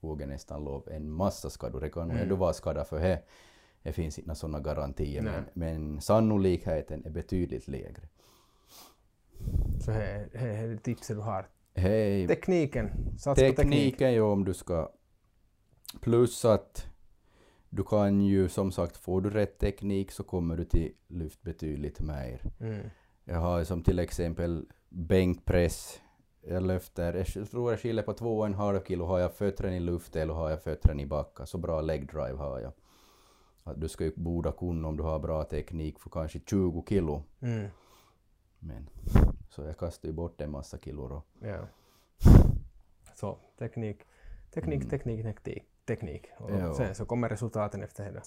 vågar nästan lov, en massa skador. Det kan mm. du vara skadad för det. Det finns inte sådana garantier, men, men sannolikheten är betydligt lägre. Så det är tipset du har? Hey, tekniken, sats tekniken. ja, om du ska... Plus att du kan ju som sagt, får du rätt teknik så kommer du till lyft betydligt mer. Mm. Jag har som till exempel bänkpress, jag lyfter, jag tror jag skiljer på två och en halv kilo, har jag fötterna i luft eller har jag fötterna i backa, så bra leg drive har jag. Att du ska ju borde kunna om du har bra teknik för kanske 20 kilo. Mm. Men, så jag kastar ju bort en massa kilo då. Ja. Så teknik, teknik, mm. teknik, teknik teknik. Och jo. sen så kommer resultaten efter det.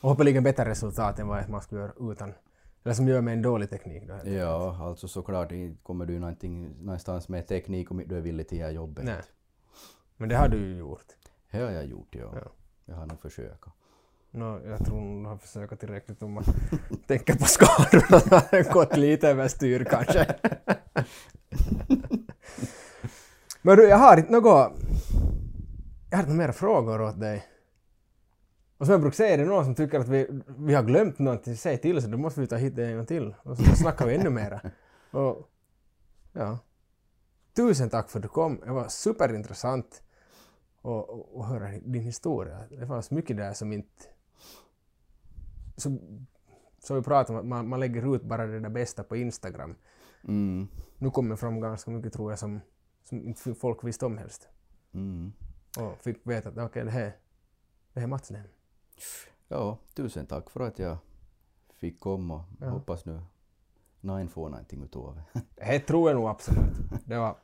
Och hoppeligen bättre resultat än vad man skulle göra utan, eller som gör med en dålig teknik. Då, ja, alltså såklart kommer du någonstans med teknik om du är villig till att göra jobbet. Nej. Men det har du ju gjort. Det har jag gjort, ja. ja. Jag har nog försökt. No, jag tror nog du har försökt tillräckligt om man tänker på skadorna. Det har gått lite överstyr kanske. Men du, jag har inte något jag har inte mera frågor åt dig. Och som jag brukar säga, är det någon som tycker att vi, vi har glömt någonting, säg till så då måste vi ta hit det en gång till. Och så snackar vi ännu mera. Och, ja. Tusen tack för att du kom. Det var superintressant att höra din historia. Det fanns mycket där som inte... Som, som vi pratade om, man, man lägger ut bara det där bästa på Instagram. Mm. Nu kommer fram ganska mycket tror jag som, som inte folk visste om helst. Mm och fick veta att okej, okay, det här det är matchen. Ja, tusen tack för att jag fick komma ja. hoppas nu Nine får någonting utav det. Det tror jag nog absolut. Det var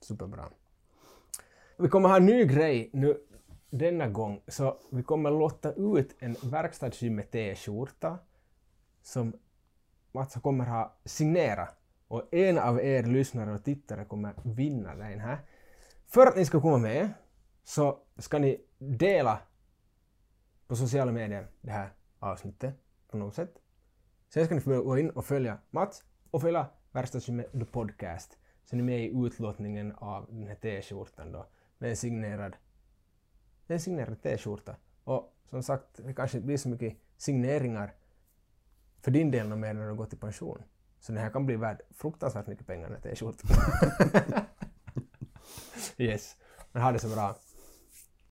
superbra. Vi kommer ha en ny grej nu denna gång, så vi kommer låta ut en verkstadsgym t-skjorta som Mats kommer ha signerat och en av er lyssnare och tittare kommer vinna den här. För att ni ska komma med så ska ni dela på sociala medier det här avsnittet på något sätt. Sen ska ni få gå in och följa Mats och följa Verkstadsgymmet Podcast. Så ni är med i utlåtningen av den här t-skjortan då med en signerad, en signerad t-skjorta. Och som sagt, det kanske inte blir så mycket signeringar för din del mer när du går i pension. Så den här kan bli värd fruktansvärt mycket pengar, den här t-skjortan. yes, men ha det så bra.